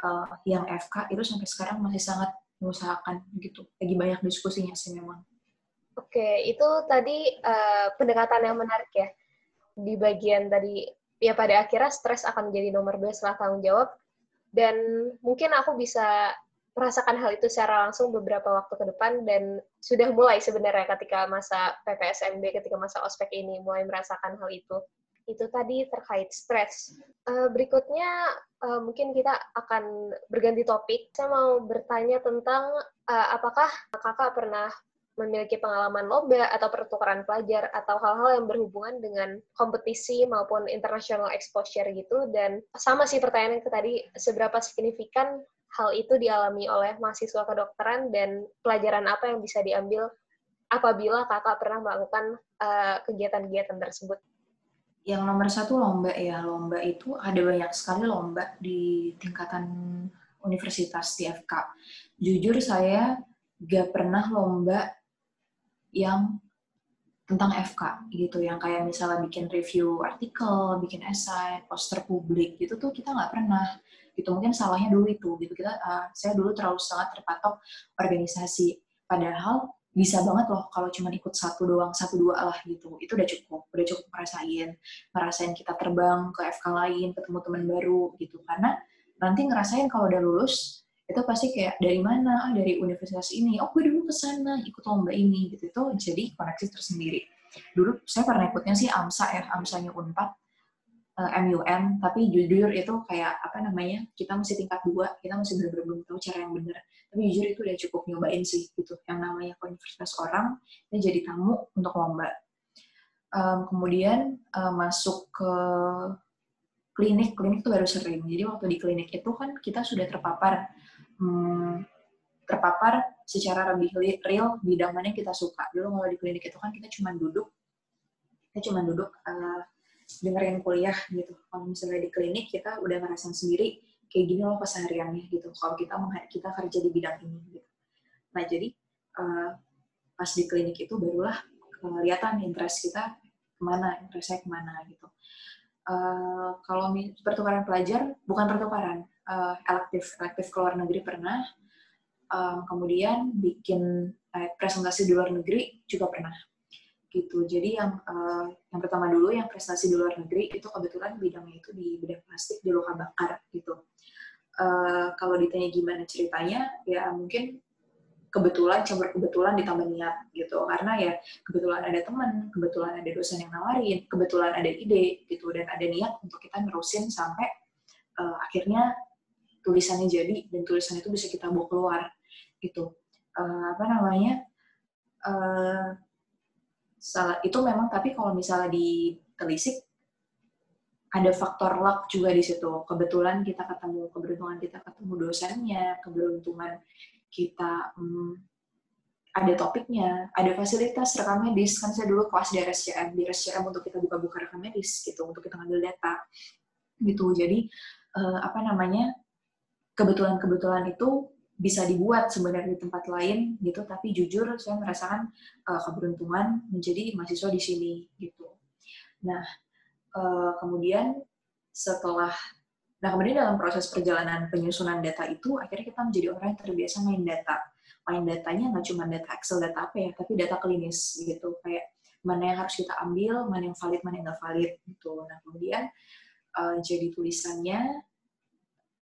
uh, yang FK itu sampai sekarang masih sangat mengusahakan gitu lagi banyak diskusinya sih memang Oke, itu tadi uh, pendekatan yang menarik ya. Di bagian tadi, ya pada akhirnya stres akan menjadi nomor dua setelah tanggung jawab. Dan mungkin aku bisa merasakan hal itu secara langsung beberapa waktu ke depan dan sudah mulai sebenarnya ketika masa PPSMB, ketika masa ospek ini mulai merasakan hal itu. Itu tadi terkait stres. Uh, berikutnya uh, mungkin kita akan berganti topik. Saya mau bertanya tentang uh, apakah kakak pernah memiliki pengalaman lomba atau pertukaran pelajar atau hal-hal yang berhubungan dengan kompetisi maupun international exposure gitu dan sama sih pertanyaan yang tadi seberapa signifikan hal itu dialami oleh mahasiswa kedokteran dan pelajaran apa yang bisa diambil apabila kakak pernah melakukan uh, kegiatan-kegiatan tersebut. Yang nomor satu lomba ya. Lomba itu ada banyak sekali lomba di tingkatan universitas di FK. Jujur saya gak pernah lomba yang tentang FK gitu. Yang kayak misalnya bikin review artikel, bikin esai, poster publik gitu tuh kita nggak pernah gitu. Mungkin salahnya dulu itu gitu. Kita uh, saya dulu terlalu sangat terpatok organisasi. Padahal bisa banget loh kalau cuma ikut satu doang satu dua lah gitu. Itu udah cukup udah cukup ngerasain ngerasain kita terbang ke FK lain ketemu teman baru gitu. Karena nanti ngerasain kalau udah lulus itu pasti kayak dari mana? Ah dari universitas ini. Oh gue dulu ke sana ikut lomba ini. Gitu. Itu jadi koneksi tersendiri. Dulu saya pernah ikutnya sih AMSA ya AMSA-nya Unpad eh, MUN tapi jujur itu kayak apa namanya kita masih tingkat dua kita masih benar-benar belum tahu cara yang benar tapi jujur itu udah cukup nyobain sih gitu. Yang namanya universitas orang ini jadi tamu untuk lomba. Um, kemudian uh, masuk ke klinik. Klinik itu baru sering. Jadi waktu di klinik itu kan kita sudah terpapar. Hmm, terpapar secara lebih real bidang mana yang kita suka. Dulu kalau di klinik itu kan kita cuma duduk, kita cuma duduk uh, dengerin kuliah gitu. Kalau misalnya di klinik kita udah ngerasain sendiri kayak gini loh kesehariannya gitu. Kalau kita kita kerja di bidang ini gitu. Nah jadi uh, pas di klinik itu barulah kelihatan interest kita ke mana, interest saya ke mana gitu. Uh, kalau pertukaran pelajar bukan pertukaran, uh, elektif elektif ke luar negeri pernah um, kemudian bikin uh, presentasi di luar negeri juga pernah gitu. Jadi yang uh, yang pertama dulu yang prestasi di luar negeri itu kebetulan bidangnya itu di bidang plastik di luka bakar gitu. Uh, kalau ditanya gimana ceritanya ya mungkin kebetulan campur kebetulan ditambah niat gitu. Karena ya kebetulan ada teman kebetulan ada dosen yang nawarin kebetulan ada ide gitu. Dan ada niat untuk kita nerusin sampai uh, akhirnya tulisannya jadi dan tulisan itu bisa kita bawa keluar gitu. Uh, apa namanya? Uh, salah itu memang tapi kalau misalnya di telisik ada faktor luck juga di situ kebetulan kita ketemu keberuntungan kita ketemu dosennya keberuntungan kita um, ada topiknya, ada fasilitas rekam medis. Kan saya dulu kelas di RSCM, di RSCM untuk kita buka-buka rekam medis gitu, untuk kita ngambil data gitu. Jadi uh, apa namanya kebetulan-kebetulan itu bisa dibuat sebenarnya di tempat lain gitu tapi jujur saya merasakan uh, keberuntungan menjadi mahasiswa di sini gitu. Nah uh, kemudian setelah nah kemudian dalam proses perjalanan penyusunan data itu akhirnya kita menjadi orang yang terbiasa main data. Main datanya nggak cuma data Excel data apa ya tapi data klinis gitu. Kayak mana yang harus kita ambil mana yang valid mana yang nggak valid gitu. Nah kemudian uh, jadi tulisannya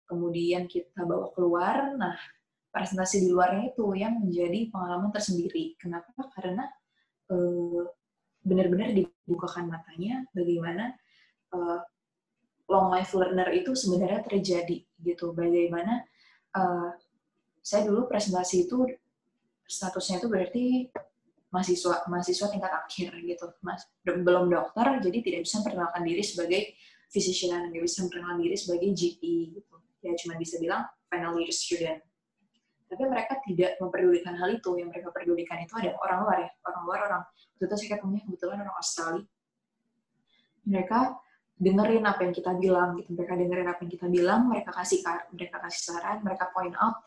kemudian kita bawa keluar. Nah, presentasi di luarnya itu yang menjadi pengalaman tersendiri. Kenapa? Karena uh, benar-benar dibukakan matanya bagaimana uh, long life learner itu sebenarnya terjadi gitu. Bagaimana uh, saya dulu presentasi itu statusnya itu berarti mahasiswa mahasiswa tingkat akhir gitu, mas belum dokter, jadi tidak bisa memperkenalkan diri sebagai physician, nggak bisa memperkenalkan diri sebagai GP gitu ya cuma bisa bilang final year student. Tapi mereka tidak memperdulikan hal itu. Yang mereka pedulikan itu adalah orang luar ya. Orang luar orang waktu itu saya ketemunya kebetulan orang Australia. Mereka dengerin apa yang kita bilang gitu. Mereka dengerin apa yang kita bilang mereka kasih mereka kasih saran mereka point out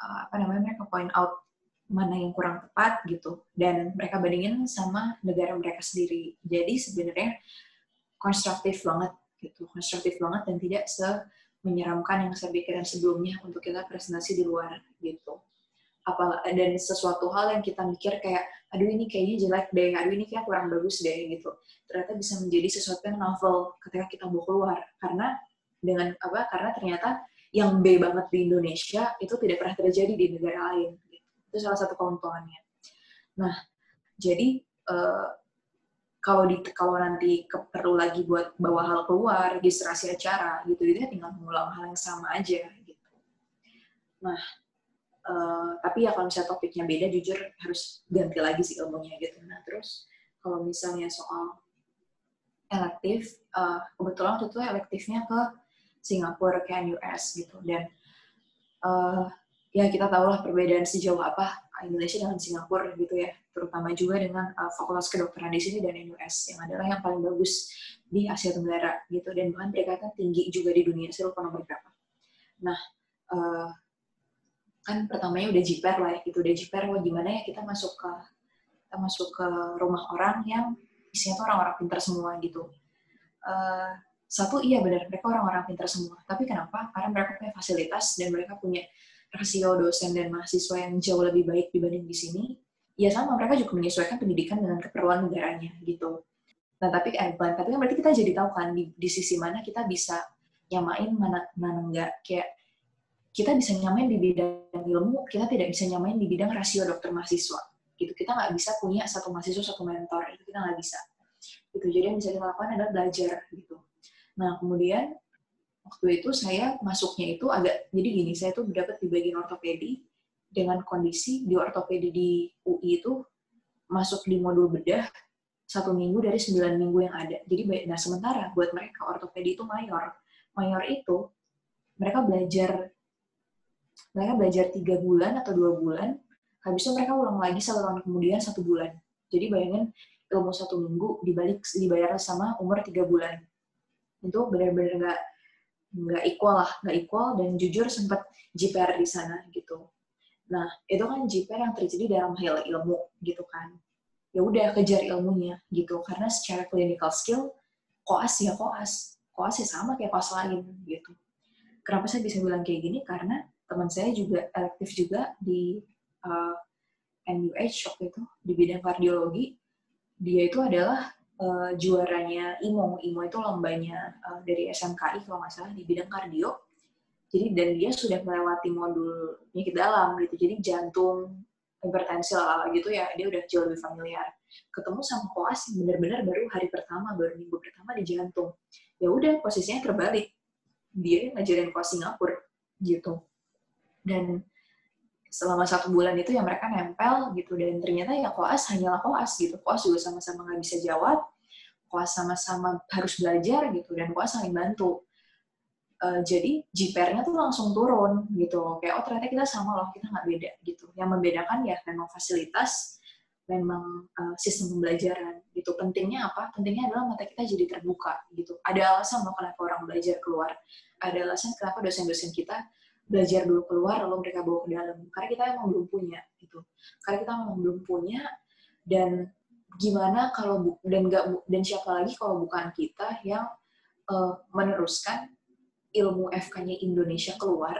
uh, apa namanya mereka point out mana yang kurang tepat gitu. Dan mereka bandingin sama negara mereka sendiri. Jadi sebenarnya konstruktif banget gitu. Konstruktif banget dan tidak se menyeramkan yang saya pikirkan sebelumnya untuk kita presentasi di luar gitu. Apa dan sesuatu hal yang kita mikir kayak aduh ini kayaknya jelek deh, aduh ini kayak kurang bagus deh gitu. Ternyata bisa menjadi sesuatu yang novel ketika kita bawa keluar karena dengan apa? Karena ternyata yang B banget di Indonesia itu tidak pernah terjadi di negara lain. Gitu. Itu salah satu keuntungannya. Nah, jadi uh, kalau di kalau nanti perlu lagi buat bawa hal keluar registrasi acara gitu itu tinggal mengulang hal yang sama aja gitu. Nah uh, tapi ya kalau misalnya topiknya beda jujur harus ganti lagi sih ilmunya gitu. Nah terus kalau misalnya soal elektif uh, kebetulan waktu itu elektifnya ke Singapura ke US gitu. Dan uh, ya kita tahu lah perbedaan sejauh apa Indonesia dengan Singapura gitu ya, terutama juga dengan uh, fakultas kedokteran di sini dan NUS yang adalah yang paling bagus di Asia Tenggara gitu dan bahkan peringkatnya tinggi juga di dunia. Saya lupa nomor berapa. Nah, uh, kan pertamanya udah jiper lah ya, gitu udah jiper wah gimana ya kita masuk ke kita masuk ke rumah orang yang isinya tuh orang-orang pintar semua gitu. Uh, satu iya benar mereka orang-orang pintar semua, tapi kenapa? Karena mereka punya fasilitas dan mereka punya rasio dosen dan mahasiswa yang jauh lebih baik dibanding di sini, ya sama mereka juga menyesuaikan pendidikan dengan keperluan negaranya gitu. Nah tapi kan, tapi kan berarti kita jadi tahu kan di, di sisi mana kita bisa nyamain mana mana enggak kayak kita bisa nyamain di bidang ilmu, kita tidak bisa nyamain di bidang rasio dokter mahasiswa. Gitu kita nggak bisa punya satu mahasiswa satu mentor itu kita nggak bisa. Gitu jadi yang bisa kita lakukan adalah belajar gitu. Nah kemudian waktu itu saya masuknya itu agak jadi gini saya tuh dapat di bagian ortopedi dengan kondisi di ortopedi di UI itu masuk di modul bedah satu minggu dari sembilan minggu yang ada. Jadi nah sementara buat mereka ortopedi itu mayor. Mayor itu mereka belajar mereka belajar tiga bulan atau dua bulan habis itu mereka ulang lagi satu tahun kemudian satu bulan. Jadi bayangin ilmu satu minggu dibalik dibayar sama umur tiga bulan. Itu benar-benar nggak nggak equal lah, nggak equal dan jujur sempat JPR di sana gitu. Nah, itu kan JPR yang terjadi dalam hal ilmu gitu kan. Ya udah kejar ilmunya gitu karena secara clinical skill koas ya koas. Koas ya sama kayak koas lain gitu. Kenapa saya bisa bilang kayak gini? Karena teman saya juga elektif juga di uh, eh, NUH waktu itu di bidang kardiologi. Dia itu adalah uh, juaranya IMO. IMO itu lombanya uh, dari SMKI kalau nggak salah di bidang kardio. Jadi dan dia sudah melewati modul penyakit dalam gitu. Jadi jantung, hipertensi lah gitu ya, dia udah jauh lebih familiar. Ketemu sama koas benar-benar baru hari pertama, baru minggu pertama di jantung. Ya udah posisinya terbalik. Dia ngajarin koas Singapura gitu. Dan selama satu bulan itu ya mereka nempel gitu. Dan ternyata ya koas hanyalah koas gitu. Koas juga sama-sama nggak bisa jawab koas sama-sama harus belajar gitu. Dan koas saling bantu. Uh, jadi jipernya tuh langsung turun gitu kayak oh ternyata kita sama loh kita nggak beda gitu. Yang membedakan ya memang fasilitas memang uh, sistem pembelajaran gitu. Pentingnya apa? Pentingnya adalah mata kita jadi terbuka gitu. Ada alasan loh kenapa orang belajar keluar. Ada alasan kenapa dosen-dosen kita belajar dulu keluar lalu mereka bawa ke dalam. Karena kita emang belum punya gitu. Karena kita emang belum punya dan gimana kalau dan nggak dan siapa lagi kalau bukan kita yang uh, meneruskan ilmu FK-nya Indonesia keluar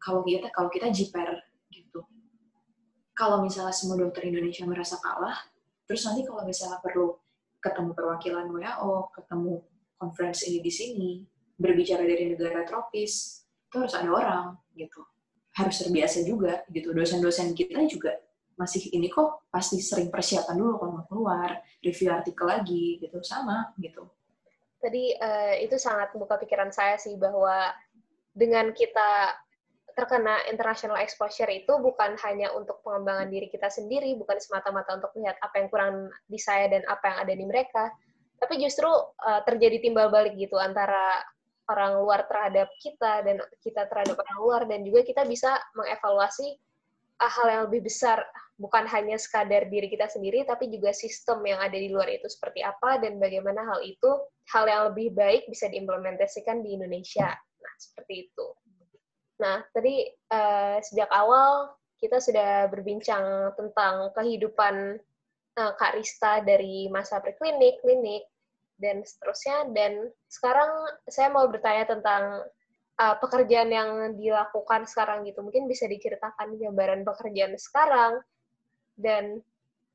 kalau kita kalau kita jiper gitu. Kalau misalnya semua dokter Indonesia merasa kalah terus nanti kalau misalnya perlu ketemu perwakilan WHO ketemu conference ini di sini berbicara dari negara tropis itu harus ada orang gitu. Harus terbiasa juga gitu. Dosen-dosen kita juga masih ini kok pasti sering persiapan dulu kalau mau keluar review artikel lagi gitu. Sama gitu. Tadi uh, itu sangat membuka pikiran saya sih bahwa dengan kita terkena international exposure itu bukan hanya untuk pengembangan diri kita sendiri, bukan semata-mata untuk melihat apa yang kurang di saya dan apa yang ada di mereka, tapi justru uh, terjadi timbal balik gitu antara orang luar terhadap kita dan kita terhadap orang luar dan juga kita bisa mengevaluasi hal yang lebih besar. Bukan hanya sekadar diri kita sendiri tapi juga sistem yang ada di luar itu seperti apa dan bagaimana hal itu hal yang lebih baik bisa diimplementasikan di Indonesia. Nah seperti itu. Nah tadi uh, sejak awal kita sudah berbincang tentang kehidupan uh, Kak Rista dari masa preklinik klinik dan seterusnya dan sekarang saya mau bertanya tentang uh, pekerjaan yang dilakukan sekarang gitu. Mungkin bisa diceritakan gambaran pekerjaan sekarang dan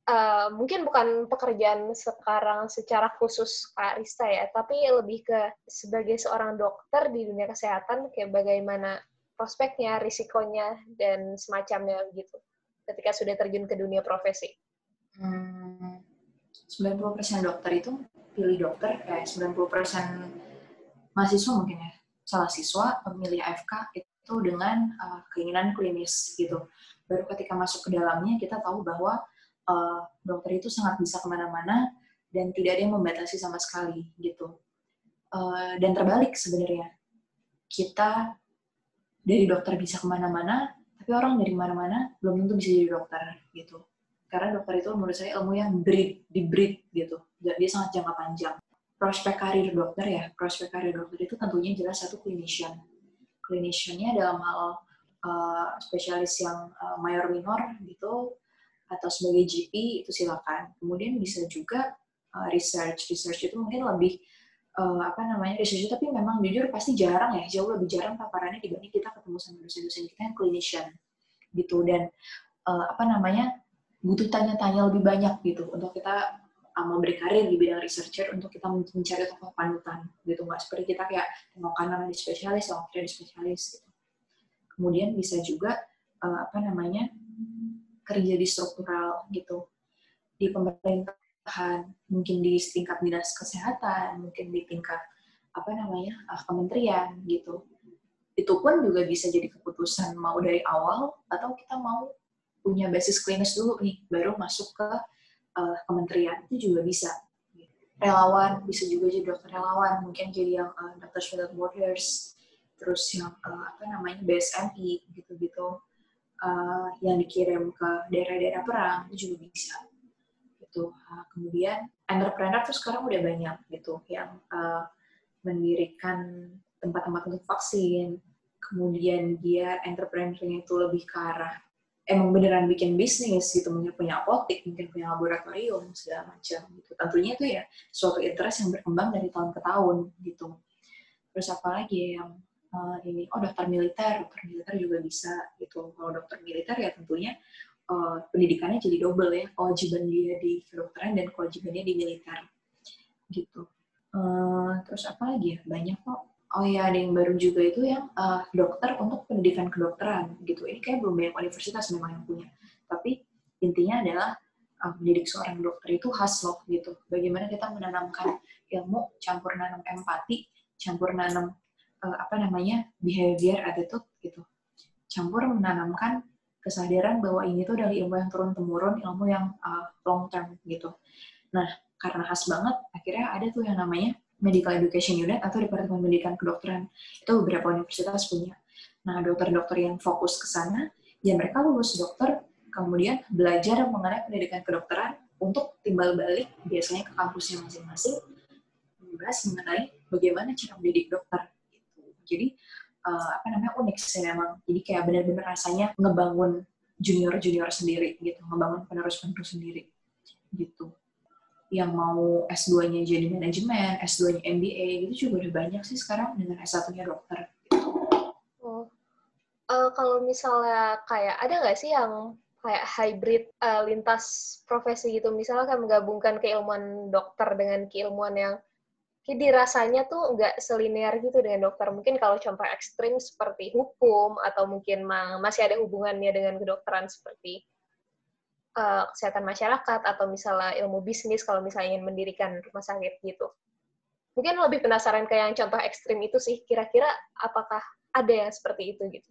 uh, mungkin bukan pekerjaan sekarang secara khusus Kak Rista ya, tapi lebih ke sebagai seorang dokter di dunia kesehatan kayak bagaimana prospeknya, risikonya dan semacamnya gitu ketika sudah terjun ke dunia profesi. Hmm, 90% dokter itu pilih dokter, eh 90% mahasiswa mungkin ya, salah siswa memilih AFK itu dengan uh, keinginan klinis gitu. Baru ketika masuk ke dalamnya kita tahu bahwa uh, dokter itu sangat bisa ke mana-mana dan tidak ada yang membatasi sama sekali gitu. Uh, dan terbalik sebenarnya kita dari dokter bisa ke mana-mana, tapi orang dari mana-mana belum tentu bisa jadi dokter gitu. Karena dokter itu menurut saya ilmu yang breed, di breed gitu. Dia sangat jangka panjang prospek karir dokter ya, prospek karir dokter itu tentunya jelas satu clinician. Cliniciannya dalam hal uh, spesialis yang uh, mayor minor gitu, atau sebagai GP itu silakan. Kemudian bisa juga uh, research, research itu mungkin lebih uh, apa namanya research tapi memang jujur pasti jarang ya, jauh lebih jarang paparannya dibanding kita ketemu sama dosen-dosen kita yang clinician gitu dan uh, apa namanya butuh tanya-tanya lebih banyak gitu untuk kita uh, mau berkarir di bidang researcher untuk kita mencari tokoh panutan gitu. Nggak seperti kita kayak tengok kanan di spesialis tengok kiri di spesialis gitu. kemudian bisa juga uh, apa namanya kerja di struktural gitu. Di pemerintahan mungkin di tingkat dinas kesehatan mungkin di tingkat apa namanya uh, kementerian gitu. Itu pun juga bisa jadi keputusan mau dari awal atau kita mau punya basis klinis dulu nih baru masuk ke uh, kementerian itu juga bisa. Relawan bisa juga jadi dokter relawan mungkin jadi yang uh, dokter without borders terus yang uh, apa namanya BSMI gitu-gitu. Uh, yang dikirim ke daerah-daerah perang itu juga bisa gitu. Uh, kemudian entrepreneur tuh sekarang udah banyak gitu yang uh, mendirikan tempat-tempat untuk vaksin. Kemudian dia entrepreneurnya itu lebih ke arah emang beneran bikin bisnis gitu mungkin punya apotek mungkin punya laboratorium segala macam gitu. Tentunya itu ya suatu interest yang berkembang dari tahun ke tahun gitu. Terus apa lagi yang uh, ini oh dokter militer dokter militer juga bisa gitu. Kalau dokter militer ya tentunya uh, pendidikannya jadi double ya kewajiban dia di kedokteran dan kewajibannya di militer gitu. Uh, terus apa lagi ya? Banyak kok oh ya ada yang baru juga itu yang uh, dokter untuk pendidikan kedokteran gitu. Ini kayak belum banyak universitas memang yang punya. Tapi intinya adalah uh, mendidik seorang dokter itu khas loh gitu. Bagaimana kita menanamkan ilmu campur nanam empati campur nanam uh, apa namanya behavior attitude gitu. Campur menanamkan kesadaran bahwa ini tuh dari ilmu yang turun temurun ilmu yang uh, long term gitu. Nah karena khas banget akhirnya ada tuh yang namanya Medical Education Unit atau Departemen Pendidikan Kedokteran. Itu beberapa universitas punya. Nah, dokter-dokter yang fokus ke sana, ya mereka lulus dokter, kemudian belajar mengenai pendidikan kedokteran untuk timbal balik biasanya ke kampusnya masing-masing, membahas mengenai bagaimana cara mendidik dokter. Gitu. Jadi, uh, apa namanya, unik sih memang. Jadi kayak benar-benar rasanya ngebangun junior-junior sendiri gitu, ngebangun penerus-penerus sendiri gitu yang mau S2-nya jadi manajemen, S2-nya MBA, gitu juga udah banyak sih sekarang dengan S1-nya dokter. Uh, kalau misalnya kayak, ada nggak sih yang kayak hybrid uh, lintas profesi gitu, misalnya kayak menggabungkan keilmuan dokter dengan keilmuan yang kayak dirasanya tuh nggak selinear gitu dengan dokter. Mungkin kalau contoh ekstrim seperti hukum, atau mungkin masih ada hubungannya dengan kedokteran seperti uh, kesehatan masyarakat atau misalnya ilmu bisnis kalau misalnya ingin mendirikan rumah sakit gitu. Mungkin lebih penasaran kayak yang contoh ekstrim itu sih, kira-kira apakah ada yang seperti itu gitu?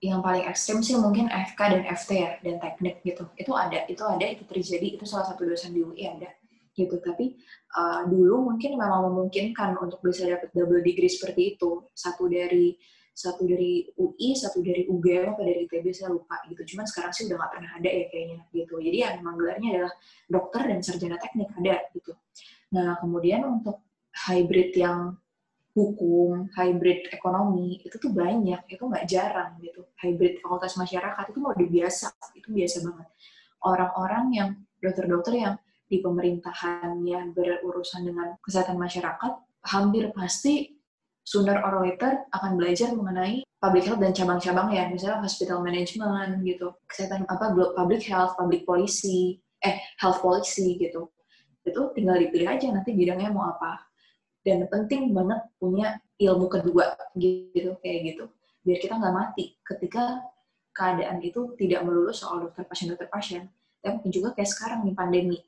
Yang paling ekstrim sih mungkin FK dan FT ya, dan teknik gitu. Itu ada, itu ada, itu terjadi, itu salah satu dosen di UI ada gitu. Tapi uh, dulu mungkin memang memungkinkan untuk bisa dapat double degree seperti itu. Satu dari satu dari UI, satu dari UGM, atau dari ITB, saya lupa gitu. Cuman sekarang sih udah nggak pernah ada ya kayaknya gitu. Jadi yang memang gelarnya adalah dokter dan sarjana teknik ada gitu. Nah kemudian untuk hybrid yang hukum, hybrid ekonomi itu tuh banyak, itu nggak jarang gitu. Hybrid fakultas masyarakat itu mau biasa, itu biasa banget. Orang-orang yang dokter-dokter yang di pemerintahannya berurusan dengan kesehatan masyarakat, hampir pasti sooner or later akan belajar mengenai public health dan cabang-cabang ya, misalnya hospital management gitu, kesehatan apa public health, public policy, eh health policy gitu. Itu tinggal dipilih aja nanti bidangnya mau apa. Dan penting banget punya ilmu kedua gitu kayak gitu. Biar kita nggak mati ketika keadaan itu tidak melulu soal dokter pasien dokter pasien, tapi juga kayak sekarang nih pandemi.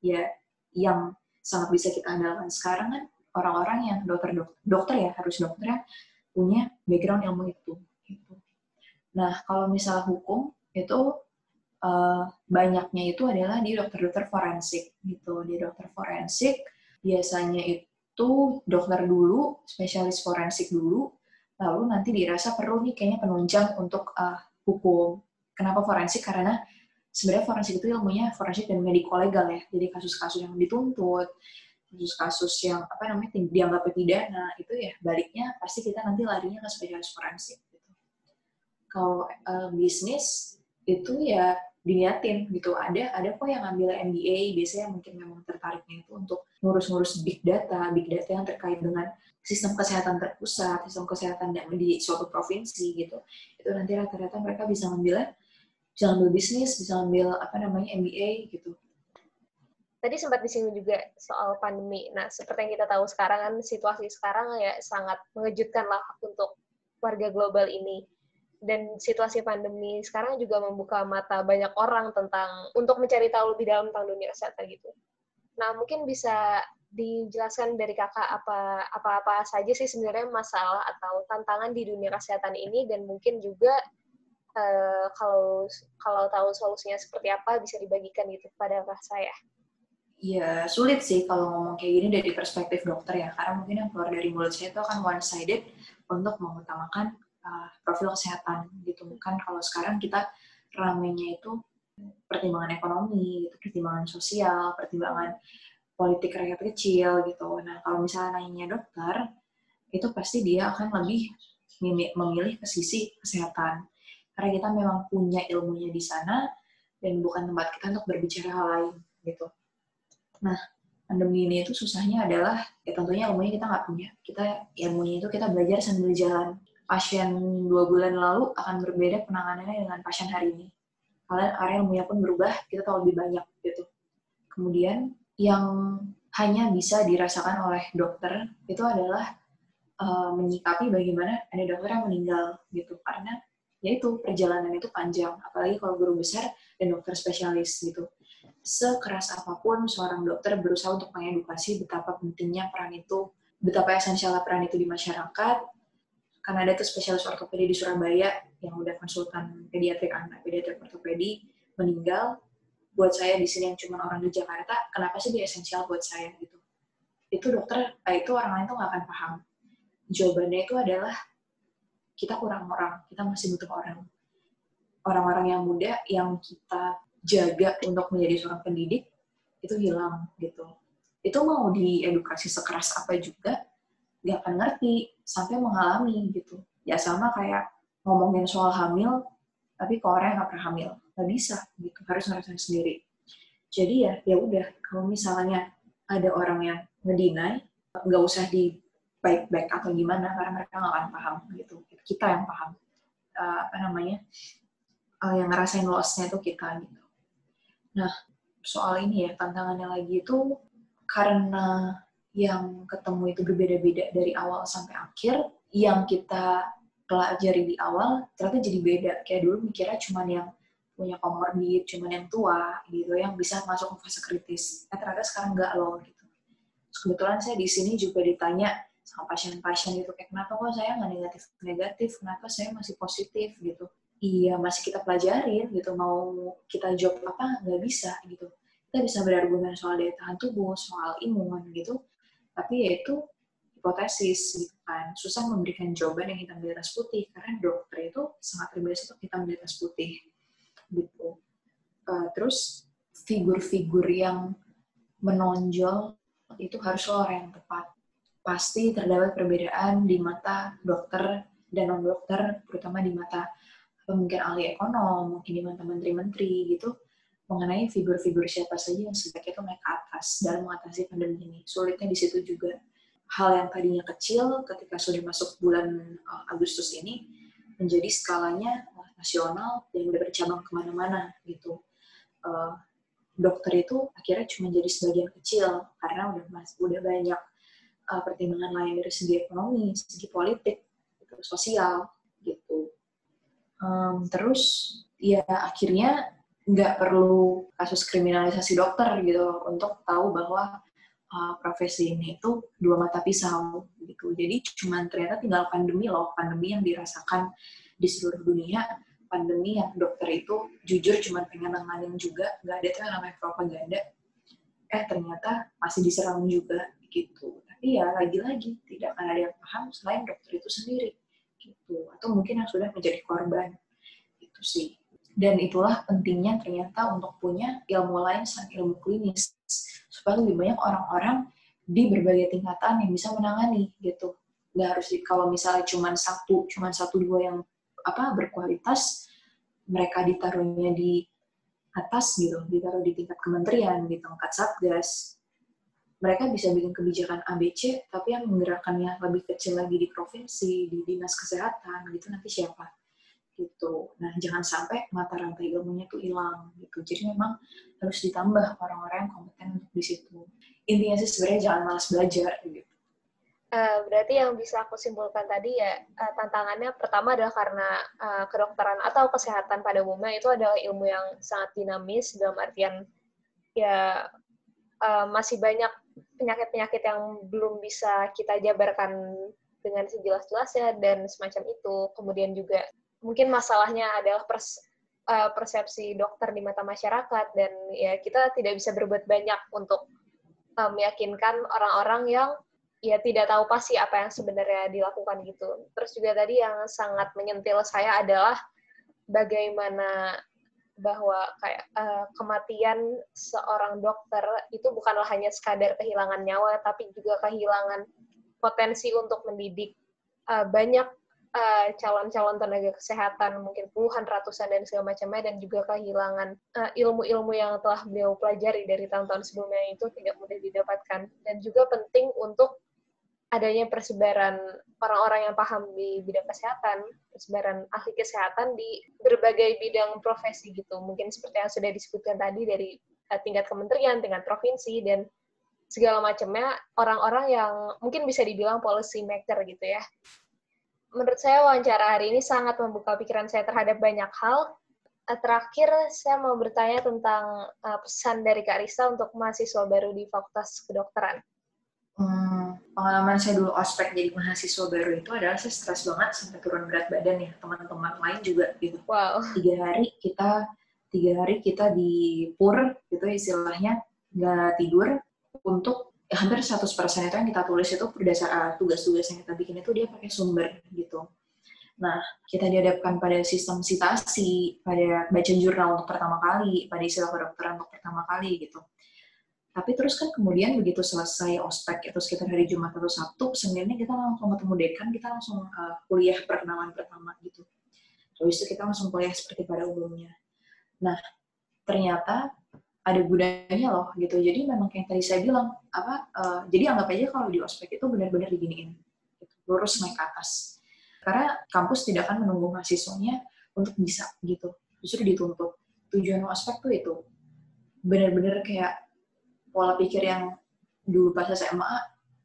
Ya yang sangat bisa kita andalkan sekarang kan orang-orang yang dokter dokter ya harus dokter ya punya background ilmu itu. Gitu. Nah kalau misal hukum itu uh, banyaknya itu adalah di dokter-dokter forensik gitu. Di dokter forensik biasanya itu dokter dulu, spesialis forensik dulu, lalu nanti dirasa perlu nih kayaknya penunjang untuk uh, hukum. Kenapa forensik? Karena sebenarnya forensik itu ilmunya forensik dan mediko legal ya. Jadi kasus-kasus yang dituntut, kasus-kasus yang apa namanya dianggap pidana itu ya baliknya pasti kita nanti larinya ke spesialis forensik gitu. Kalau uh, bisnis itu ya diniatin gitu. Ada ada kok yang ambil MBA biasanya mungkin memang tertariknya itu untuk ngurus-ngurus big data big data yang terkait dengan sistem kesehatan terpusat sistem kesehatan di suatu provinsi gitu. Itu nanti rata-rata mereka bisa ngambil bisa ngambil bisnis bisa ngambil apa namanya MBA gitu tadi sempat disinggung juga soal pandemi. Nah, seperti yang kita tahu sekarang kan situasi sekarang ya sangat mengejutkan lah untuk warga global ini. Dan situasi pandemi sekarang juga membuka mata banyak orang tentang untuk mencari tahu lebih dalam tentang dunia kesehatan gitu. Nah, mungkin bisa dijelaskan dari kakak apa apa-apa saja sih sebenarnya masalah atau tantangan di dunia kesehatan ini dan mungkin juga uh, kalau kalau tahu solusinya seperti apa bisa dibagikan gitu kepada saya ya sulit sih kalau ngomong kayak gini dari perspektif dokter ya. Karena mungkin yang keluar dari mulut saya itu akan one sided untuk mengutamakan uh, profil kesehatan gitu. Kan kalau sekarang kita ramenya itu pertimbangan ekonomi gitu pertimbangan sosial pertimbangan politik rakyat kecil gitu. Nah kalau misalnya nanya dokter itu pasti dia akan lebih memilih ke sisi kesehatan. Karena kita memang punya ilmunya di sana dan bukan tempat kita untuk berbicara hal lain gitu Nah, pandemi ini itu susahnya adalah ya tentunya ilmunya kita nggak punya. Kita ilmunya itu kita belajar sambil jalan. Pasien dua bulan lalu akan berbeda penanganannya dengan pasien hari ini. Kalian area ilmunya pun berubah, kita tahu lebih banyak gitu. Kemudian yang hanya bisa dirasakan oleh dokter itu adalah uh, menyikapi bagaimana ada dokter yang meninggal gitu karena yaitu perjalanan itu panjang apalagi kalau guru besar dan dokter spesialis gitu sekeras apa pun seorang dokter berusaha untuk mengedukasi betapa pentingnya peran itu, betapa esensialnya peran itu di masyarakat. Karena ada tuh spesialis ortopedi di Surabaya yang udah konsultan pediatrik anak, pediatrik ortopedi, meninggal. Buat saya di sini yang cuma orang di Jakarta, kenapa sih dia esensial buat saya gitu? Itu dokter, eh, itu orang lain tuh nggak akan paham. Jawabannya itu adalah kita kurang orang, kita masih butuh orang. Orang-orang yang muda yang kita jaga untuk menjadi seorang pendidik itu hilang gitu. Itu mau diedukasi sekeras apa juga nggak akan ngerti sampai mengalami gitu. Ya sama kayak ngomongin soal hamil, tapi ke orang yang nggak pernah hamil nggak bisa gitu harus ngerasain sendiri. Jadi ya ya udah kalau misalnya ada orang yang ngedinai nggak usah di baik-baik atau gimana karena mereka nggak akan paham gitu. Kita yang paham uh, apa namanya uh, yang ngerasain lossnya itu kita gitu. Nah, soal ini ya, tantangannya lagi itu karena yang ketemu itu berbeda-beda dari awal sampai akhir, yang kita pelajari di awal ternyata jadi beda. Kayak dulu mikirnya cuma yang punya komorbid, cuma yang tua gitu, yang bisa masuk ke fase kritis. Nah, ternyata sekarang nggak loh gitu. Kebetulan saya di sini juga ditanya sama pasien-pasien gitu, kayak kenapa kok saya nggak negatif-negatif, kenapa saya masih positif gitu iya masih kita pelajarin gitu mau kita jawab apa nggak bisa gitu. Kita bisa berargumen soal daya tahan tubuh soal imun gitu. Tapi ya itu hipotesis gitu kan. Susah memberikan jawaban yang hitam di atas putih karena dokter itu sangat terbiasa untuk hitam di atas putih gitu. Uh, terus figur-figur yang menonjol itu harus orang yang tepat. Pasti terdapat perbedaan di mata dokter dan non dokter terutama di mata mungkin ahli ekonom mungkin di menteri-menteri gitu mengenai figur-figur siapa saja yang sebaiknya itu naik atas dalam mengatasi pandemi ini. Sulitnya di situ juga hal yang tadinya kecil ketika sudah masuk bulan uh, Agustus ini menjadi skalanya nasional dan udah bercabang ke mana-mana gitu. Uh, dokter itu akhirnya cuma jadi sebagian kecil karena udah mas, udah banyak uh, pertimbangan lain dari segi ekonomi, segi politik, sosial. Um, terus ya akhirnya nggak perlu kasus kriminalisasi dokter gitu untuk tahu bahwa uh, profesi ini itu dua mata pisau gitu. Jadi cuma ternyata tinggal pandemi loh, pandemi yang dirasakan di seluruh dunia, pandemi yang dokter itu jujur cuma pengen nanganin juga, nggak ada tuh yang namanya propaganda. Eh ternyata masih diserang juga gitu. Tapi ya lagi-lagi tidak ada yang paham selain dokter itu sendiri gitu. Atau mungkin yang sudah menjadi korban itu sih. Dan itulah pentingnya ternyata untuk punya ilmu lain selain ilmu klinis. Supaya lebih banyak orang-orang di berbagai tingkatan yang bisa menangani gitu. Nggak harus di, kalau misalnya cuma satu, cuma satu dua yang apa berkualitas, mereka ditaruhnya di atas gitu, ditaruh di tingkat kementerian, di tingkat satgas, mereka bisa bikin kebijakan ABC, tapi yang menggerakkannya lebih kecil lagi di provinsi, di dinas kesehatan, gitu nanti siapa? gitu. Nah, jangan sampai mata rantai ilmunya itu hilang gitu. Jadi memang harus ditambah orang-orang yang kompeten untuk di situ. Intinya sih sebenarnya jangan malas belajar gitu. Uh, berarti yang bisa aku simpulkan tadi ya uh, tantangannya pertama adalah karena uh, kedokteran atau kesehatan pada umumnya itu adalah ilmu yang sangat dinamis dalam artian ya uh, masih banyak penyakit-penyakit yang belum bisa kita jabarkan dengan sejelas-jelasnya dan semacam itu. Kemudian juga mungkin masalahnya adalah pers, uh, persepsi dokter di mata masyarakat dan ya kita tidak bisa berbuat banyak untuk uh, meyakinkan orang-orang yang ya tidak tahu pasti apa yang sebenarnya dilakukan gitu. Terus juga tadi yang sangat menyentil saya adalah bagaimana bahwa kayak uh, kematian seorang dokter itu bukanlah hanya sekadar kehilangan nyawa tapi juga kehilangan potensi untuk mendidik uh, banyak eh, calon-calon tenaga kesehatan mungkin puluhan ratusan dan segala macamnya dan juga kehilangan uh, ilmu-ilmu yang telah beliau pelajari dari tahun-tahun sebelumnya itu tidak mudah didapatkan. Dan juga penting untuk adanya persebaran orang-orang yang paham di bidang kesehatan, persebaran ahli kesehatan di berbagai bidang profesi gitu. Mungkin seperti yang sudah disebutkan tadi dari uh, tingkat kementerian, tingkat provinsi dan segala macamnya orang-orang yang mungkin bisa dibilang policy maker gitu ya menurut saya wawancara hari ini sangat membuka pikiran saya terhadap banyak hal. Eh, terakhir, saya mau bertanya tentang uh, pesan dari Kak Risa untuk mahasiswa baru di Fakultas Kedokteran. Hmm, pengalaman saya dulu ospek jadi mahasiswa baru itu adalah saya stres banget sampai turun berat badan ya teman-teman lain juga gitu. Wow. Tiga hari kita tiga hari kita di pur gitu istilahnya nggak tidur untuk ya, hampir 100% itu yang kita tulis itu berdasar tugas-tugas yang kita bikin itu dia pakai sumber gitu. Nah, kita dihadapkan pada sistem citasi, pada baca jurnal untuk pertama kali, pada istilah kedokteran untuk pertama kali gitu. Tapi terus kan kemudian begitu selesai ospek itu sekitar hari Jumat atau Sabtu, Seninnya kita langsung ketemu dekan, kita langsung uh, kuliah perkenalan pertama gitu. Terus itu kita langsung kuliah seperti pada umumnya. Nah, ternyata ada gunanya loh gitu. Jadi memang kayak tadi saya bilang apa uh, jadi anggap aja kalau di ospek itu benar-benar diginiin gitu, lurus naik ke atas. Karena kampus tidak akan menunggu mahasiswanya untuk bisa gitu. Justru dituntut. Tujuan ospek tuh itu benar-benar kayak pola pikir yang dulu pas SMA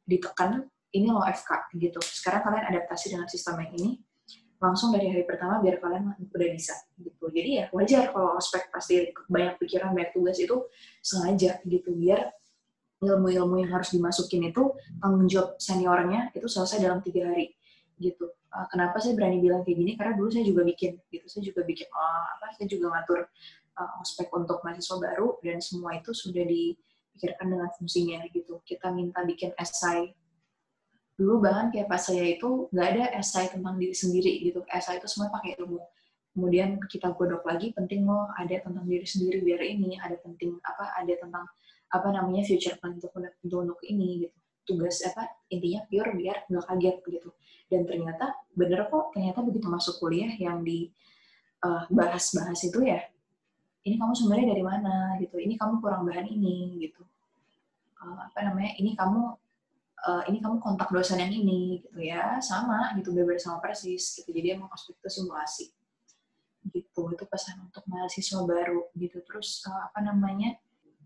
ditekan ini loh FK gitu. Sekarang kalian adaptasi dengan sistem yang ini langsung dari hari pertama biar kalian udah bisa gitu. Jadi ya wajar kalau ospek pasti banyak pikiran banyak tugas itu sengaja gitu. Biar ilmu-ilmu yang harus dimasukin itu tanggung jawab seniornya itu selesai dalam tiga hari gitu. Uh, kenapa saya berani bilang kayak gini? Karena dulu saya juga bikin gitu. Saya juga bikin uh, apa saya juga ngatur uh, ospek untuk mahasiswa baru dan semua itu sudah dipikirkan dengan fungsinya gitu. Kita minta bikin esai. Dulu bahkan kayak pas saya itu nggak ada esai tentang diri sendiri gitu. Esai itu semua pakai ilmu. Kemudian kita godok lagi penting loh ada tentang diri sendiri biar ini ada penting apa ada tentang apa namanya future plan untuk untuk, ini gitu. Tugas apa intinya pure biar nggak kaget gitu. Dan ternyata bener kok ternyata begitu masuk kuliah yang dibahas-bahas uh, itu ya ini kamu sebenarnya dari mana? Gitu. Ini kamu kurang bahan ini gitu. Uh, apa namanya ini kamu uh, ini kamu kontak dosen yang ini gitu ya. Sama gitu berbeda sama persis gitu. Jadi emang ospek itu simulasi. Gitu. Itu pesan untuk mahasiswa baru gitu. Terus uh, apa namanya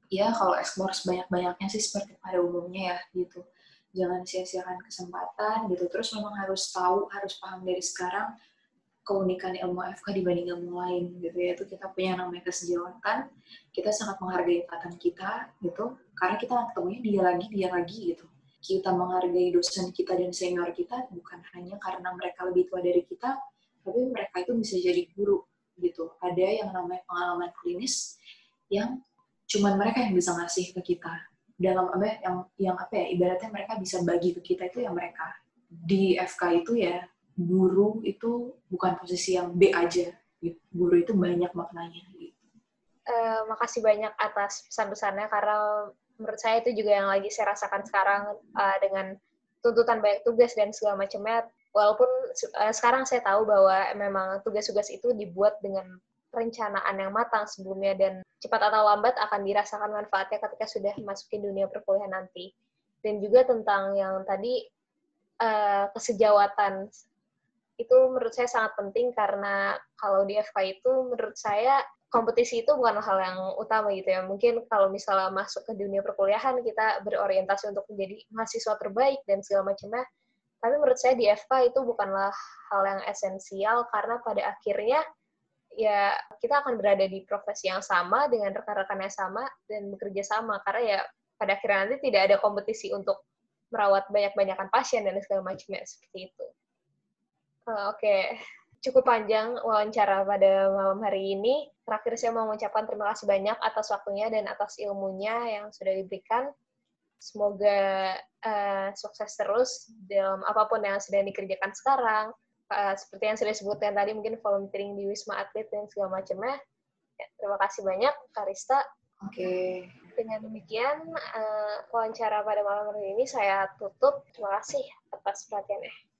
ya kalau explore sebanyak-banyaknya sih seperti pada umumnya ya gitu. Jangan sia-siakan kesempatan gitu. Terus memang harus tahu harus paham dari sekarang keunikan ilmu FK dibanding ilmu lain gitu ya itu kita punya namanya kesejawatan kita sangat menghargai ikatan kita gitu karena kita ketemunya dia lagi dia lagi gitu kita menghargai dosen kita dan senior kita bukan hanya karena mereka lebih tua dari kita, tapi mereka itu bisa jadi guru gitu. Ada yang namanya pengalaman klinis yang cuman mereka yang bisa ngasih ke kita. Dalam apa yang yang apa ya ibaratnya mereka bisa bagi ke kita itu yang mereka. Di FK itu ya guru itu bukan posisi yang B aja. Gitu. Guru itu banyak maknanya. Gitu. Uh, makasih banyak atas pesan-pesannya karena menurut saya itu juga yang lagi saya rasakan sekarang uh, dengan tuntutan banyak tugas dan segala macamnya walaupun uh, sekarang saya tahu bahwa memang tugas-tugas itu dibuat dengan perencanaan yang matang sebelumnya dan cepat atau lambat akan dirasakan manfaatnya ketika sudah masukin dunia perkuliahan nanti dan juga tentang yang tadi uh, kesejawatan itu menurut saya sangat penting karena kalau di FK itu menurut saya kompetisi itu bukan hal yang utama gitu ya. Mungkin kalau misalnya masuk ke dunia perkuliahan kita berorientasi untuk menjadi mahasiswa terbaik dan segala macamnya. Tapi menurut saya di FK itu bukanlah hal yang esensial karena pada akhirnya ya kita akan berada di profesi yang sama dengan rekan-rekan yang sama dan bekerja sama karena ya pada akhirnya nanti tidak ada kompetisi untuk merawat banyak-banyakan pasien dan segala macamnya seperti itu. Uh, Oke, okay cukup panjang wawancara pada malam hari ini. Terakhir saya mau mengucapkan terima kasih banyak atas waktunya dan atas ilmunya yang sudah diberikan. Semoga uh, sukses terus dalam apa pun yang sedang dikerjakan sekarang. Uh, seperti yang sudah disebutkan tadi, mungkin volunteering di Wisma Atlet dan segala macamnya. Ya, terima kasih banyak, Karista. Oke. Okay. Dengan demikian, uh, wawancara pada malam hari ini saya tutup. Terima kasih atas perhatiannya.